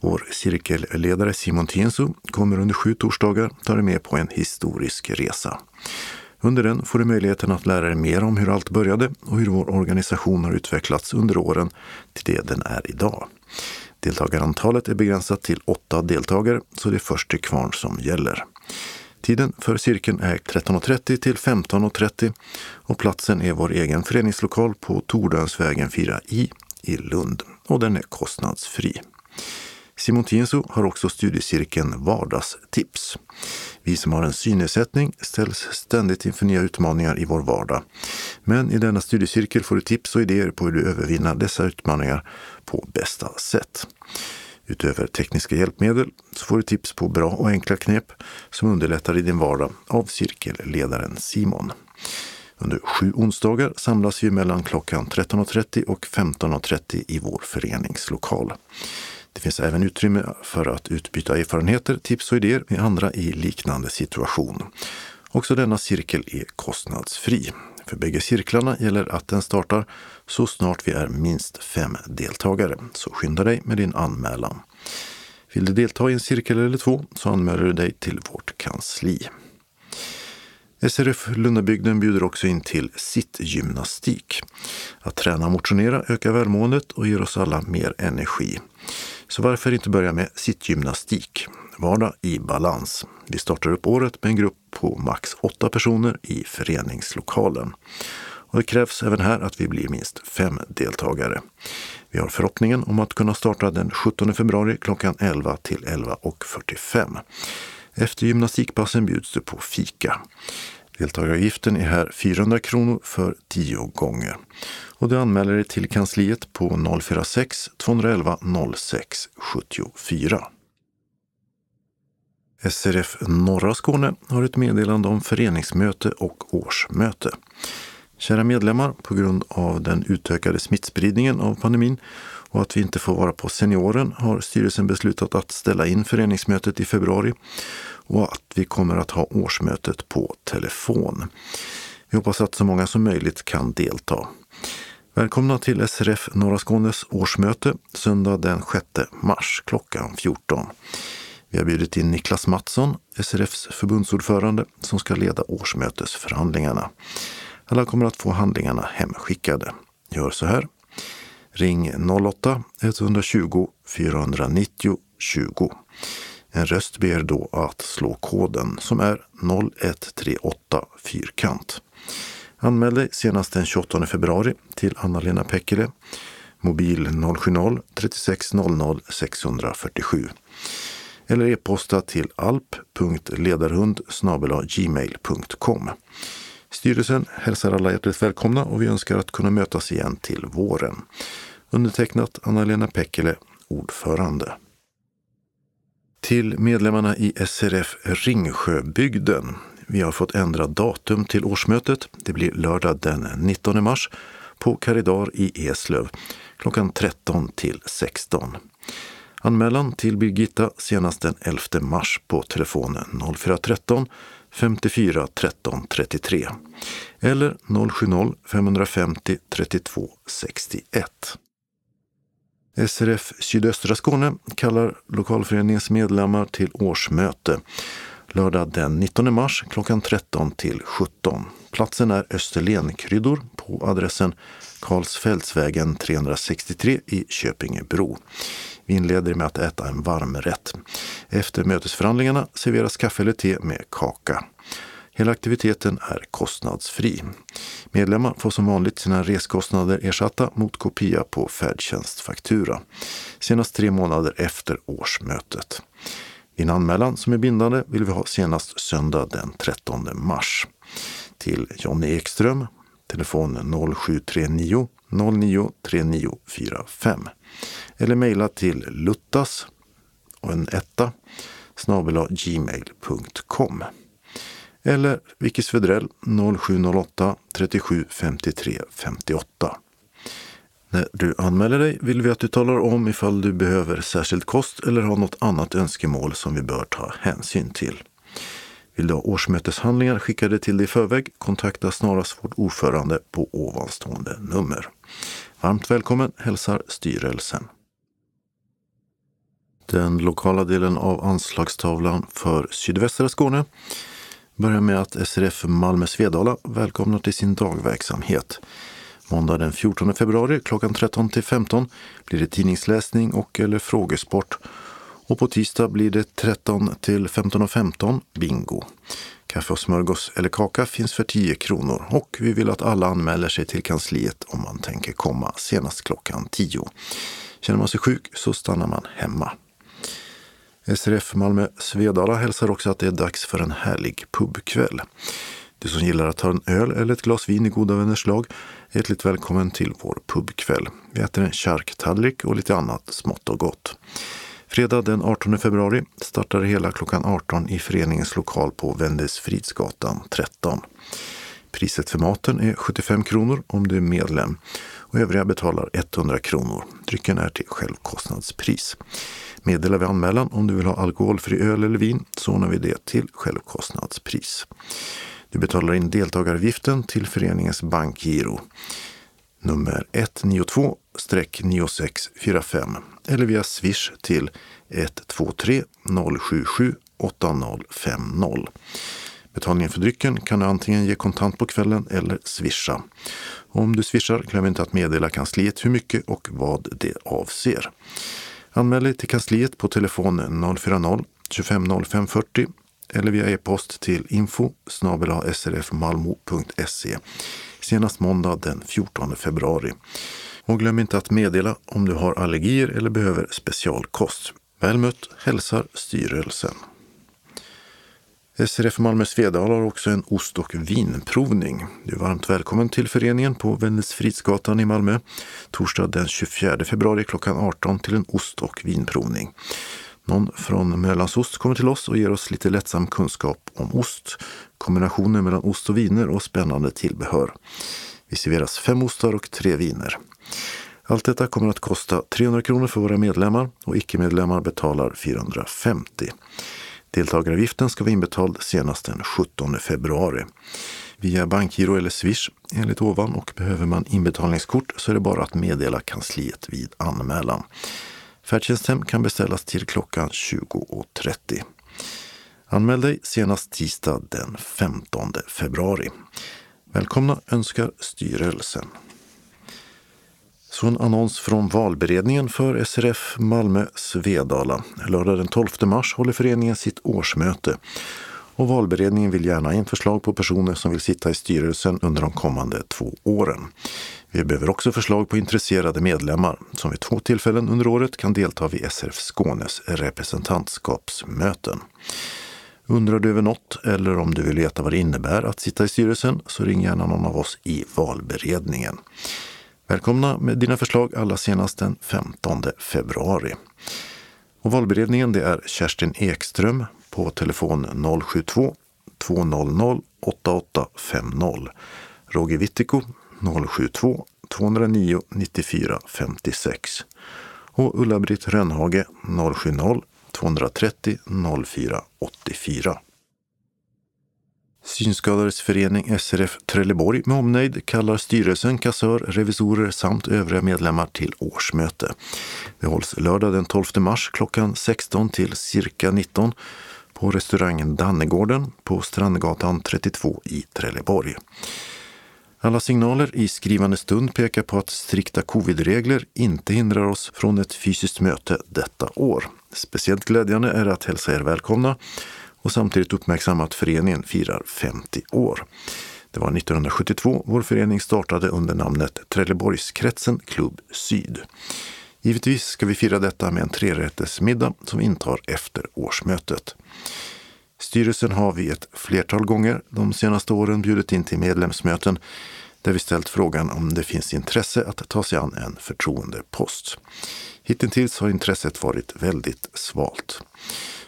Vår cirkelledare Simon Tienso kommer under sju torsdagar ta dig med på en historisk resa. Under den får du möjligheten att lära dig mer om hur allt började och hur vår organisation har utvecklats under åren till det den är idag. Deltagarantalet är begränsat till åtta deltagare, så det är först till kvarn som gäller. Tiden för cirkeln är 13.30 till 15.30 och platsen är vår egen föreningslokal på Tordönsvägen 4i i Lund och den är kostnadsfri. Simon Tienso har också studiecirkeln Vardagstips. Vi som har en synnedsättning ställs ständigt inför nya utmaningar i vår vardag. Men i denna studiecirkel får du tips och idéer på hur du övervinner dessa utmaningar på bästa sätt. Utöver tekniska hjälpmedel så får du tips på bra och enkla knep som underlättar i din vardag av cirkelledaren Simon. Under sju onsdagar samlas vi mellan klockan 13.30 och 15.30 i vår föreningslokal. Det finns även utrymme för att utbyta erfarenheter, tips och idéer med andra i liknande situation. Också denna cirkel är kostnadsfri. För bägge cirklarna gäller att den startar så snart vi är minst fem deltagare, så skynda dig med din anmälan. Vill du delta i en cirkel eller två så anmäler du dig till vårt kansli. SRF Lundabygden bjuder också in till sittgymnastik. Att träna och motionera ökar välmåendet och ger oss alla mer energi. Så varför inte börja med sittgymnastik? Vardag i balans. Vi startar upp året med en grupp på max åtta personer i föreningslokalen. Och det krävs även här att vi blir minst fem deltagare. Vi har förhoppningen om att kunna starta den 17 februari klockan 11 till 11.45. Efter gymnastikpassen bjuds det på fika. Deltagaravgiften är här 400 kronor för 10 gånger. Och du anmäler dig till kansliet på 046 211 06 74. SRF Norra Skåne har ett meddelande om föreningsmöte och årsmöte. Kära medlemmar, på grund av den utökade smittspridningen av pandemin och att vi inte får vara på senioren har styrelsen beslutat att ställa in föreningsmötet i februari och att vi kommer att ha årsmötet på telefon. Vi hoppas att så många som möjligt kan delta. Välkomna till SRF Norra Skånes årsmöte söndag den 6 mars klockan 14. Vi har bjudit in Niklas Mattsson, SRFs förbundsordförande, som ska leda årsmötesförhandlingarna. Alla kommer att få handlingarna hemskickade. Gör så här. Ring 08-120 490 20. En röst ber då att slå koden som är 0138 fyrkant. Anmäl dig senast den 28 februari till Anna-Lena Pekkele, mobil 070-36 647 eller e-posta till alp.ledarhund gmail.com. Styrelsen hälsar alla hjärtligt välkomna och vi önskar att kunna mötas igen till våren. Undertecknat Anna-Lena Pekkele, ordförande. Till medlemmarna i SRF Ringsjöbygden. Vi har fått ändra datum till årsmötet. Det blir lördag den 19 mars på Karidar i Eslöv klockan 13 till 16. Anmälan till Birgitta senast den 11 mars på telefonen 0413 54 13 33 eller 070-550 32 61. SRF Sydöstra Skåne kallar lokalföreningens medlemmar till årsmöte lördag den 19 mars klockan 13 till 17. Platsen är Österlenkryddor på adressen Karlsfältsvägen 363 i Köpingebro. Vi inleder med att äta en varmrätt. Efter mötesförhandlingarna serveras kaffe eller te med kaka. Hela aktiviteten är kostnadsfri. Medlemmar får som vanligt sina reskostnader ersatta mot kopia på färdtjänstfaktura. Senast tre månader efter årsmötet. Din anmälan som är bindande vill vi ha senast söndag den 13 mars. Till Jonny Ekström, telefon 0739 09 3945 eller mejla till luttas och en etta snabel gmail.com eller Vicky Svedrell 0708 37 53 58. När du anmäler dig vill vi att du talar om ifall du behöver särskild kost eller har något annat önskemål som vi bör ta hänsyn till. Vill du ha årsmöteshandlingar skickade till dig i förväg, kontakta snarast vårt ordförande på ovanstående nummer. Varmt välkommen hälsar styrelsen. Den lokala delen av anslagstavlan för sydvästra Skåne börjar med att SRF Malmö Svedala välkomnar till sin dagverksamhet. Måndag den 14 februari klockan 13 till 15 blir det tidningsläsning och eller frågesport. Och på tisdag blir det 13 till 15.15 15, bingo. Kaffe och smörgås eller kaka finns för 10 kronor och vi vill att alla anmäler sig till kansliet om man tänker komma senast klockan 10. Känner man sig sjuk så stannar man hemma. SRF Malmö Svedala hälsar också att det är dags för en härlig pubkväll. Du som gillar att ta en öl eller ett glas vin i goda vänners lag är hjärtligt välkommen till vår pubkväll. Vi äter en charktallrik och lite annat smått och gott. Fredag den 18 februari startar det hela klockan 18 i föreningens lokal på Vändelsfridsgatan 13. Priset för maten är 75 kronor om du är medlem och övriga betalar 100 kronor. Drycken är till självkostnadspris. Meddela vid anmälan om du vill ha alkoholfri öl eller vin så ordnar vi det till självkostnadspris. Du betalar in deltagaravgiften till föreningens bankgiro nummer 192-9645 eller via swish till 123 077 8050. Betalningen för drycken kan du antingen ge kontant på kvällen eller swisha. Om du swishar, glöm inte att meddela kansliet hur mycket och vad det avser. Anmäl dig till kansliet på telefon 040 25 0540 eller via e-post till info srfmalmo.se senast måndag den 14 februari. Och glöm inte att meddela om du har allergier eller behöver specialkost. Väl mött hälsar styrelsen. SRF Malmö Svedal har också en ost och vinprovning. Du är varmt välkommen till föreningen på Vännäsfridsgatan i Malmö torsdag den 24 februari klockan 18 till en ost och vinprovning. Någon från Möllandsost kommer till oss och ger oss lite lättsam kunskap om ost, kombinationer mellan ost och viner och spännande tillbehör. Vi serveras fem ostar och tre viner. Allt detta kommer att kosta 300 kronor för våra medlemmar och icke-medlemmar betalar 450. Deltagaravgiften ska vara inbetald senast den 17 februari. Via bankgiro eller swish enligt ovan och behöver man inbetalningskort så är det bara att meddela kansliet vid anmälan. Färdtjänsthem kan beställas till klockan 20.30. Anmäl dig senast tisdag den 15 februari. Välkomna önskar styrelsen. Så en annons från valberedningen för SRF Malmö Svedala. Lördag den 12 mars håller föreningen sitt årsmöte. Och valberedningen vill gärna ha in förslag på personer som vill sitta i styrelsen under de kommande två åren. Vi behöver också förslag på intresserade medlemmar som vid två tillfällen under året kan delta vid SRF Skånes representantskapsmöten. Undrar du över något eller om du vill veta vad det innebär att sitta i styrelsen så ring gärna någon av oss i valberedningen. Välkomna med dina förslag allra senast den 15 februari. Och valberedningen det är Kerstin Ekström på telefon 072 200 8850. Roger Wittiko 072 209 94 56 och Ulla-Britt Rönnhage 070 230 04 84. Synskadades förening SRF Trelleborg med omnejd kallar styrelsen, kassör, revisorer samt övriga medlemmar till årsmöte. Det hålls lördag den 12 mars klockan 16 till cirka 19 på restaurangen Dannegården på Strandgatan 32 i Trelleborg. Alla signaler i skrivande stund pekar på att strikta covidregler inte hindrar oss från ett fysiskt möte detta år. Speciellt glädjande är att hälsa er välkomna och samtidigt uppmärksamma att föreningen firar 50 år. Det var 1972 vår förening startade under namnet Trelleborgskretsen Klubb Syd. Givetvis ska vi fira detta med en trerättersmiddag som vi intar efter årsmötet. Styrelsen har vi ett flertal gånger de senaste åren bjudit in till medlemsmöten där vi ställt frågan om det finns intresse att ta sig an en förtroendepost. Hittills har intresset varit väldigt svalt.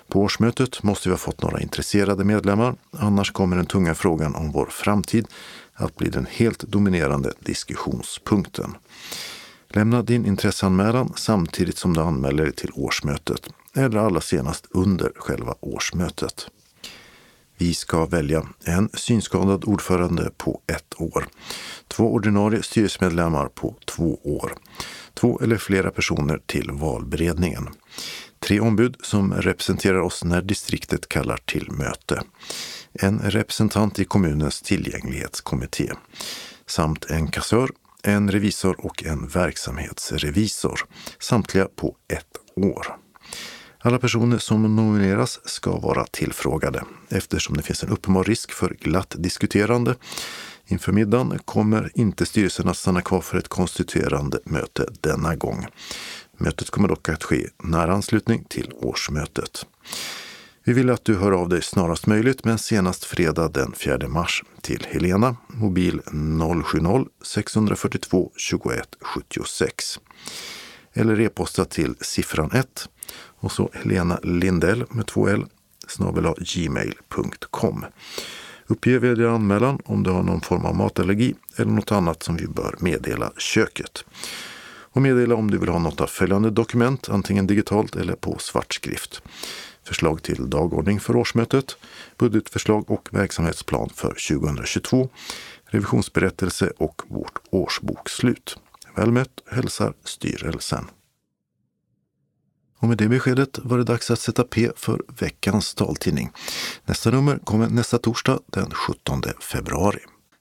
På årsmötet måste vi ha fått några intresserade medlemmar, annars kommer den tunga frågan om vår framtid att bli den helt dominerande diskussionspunkten. Lämna din intresseanmälan samtidigt som du anmäler dig till årsmötet eller allra senast under själva årsmötet. Vi ska välja en synskadad ordförande på ett år, två ordinarie styrelsemedlemmar på två år, två eller flera personer till valberedningen, tre ombud som representerar oss när distriktet kallar till möte, en representant i kommunens tillgänglighetskommitté samt en kassör, en revisor och en verksamhetsrevisor, samtliga på ett år. Alla personer som nomineras ska vara tillfrågade eftersom det finns en uppenbar risk för glatt diskuterande. Inför middagen kommer inte styrelsen att stanna kvar för ett konstituerande möte denna gång. Mötet kommer dock att ske nära anslutning till årsmötet. Vi vill att du hör av dig snarast möjligt men senast fredag den 4 mars till Helena, mobil 070-642 21 76. Eller e-posta till siffran 1 och så Helena Lindell med 2L snabel gmail.com. Uppge vid din anmälan om du har någon form av matallergi eller något annat som vi bör meddela köket. Och meddela om du vill ha något av följande dokument, antingen digitalt eller på svartskrift. Förslag till dagordning för årsmötet, budgetförslag och verksamhetsplan för 2022, revisionsberättelse och vårt årsbokslut. Väl mött hälsar styrelsen. Och med det beskedet var det dags att sätta P för veckans taltidning. Nästa nummer kommer nästa torsdag den 17 februari.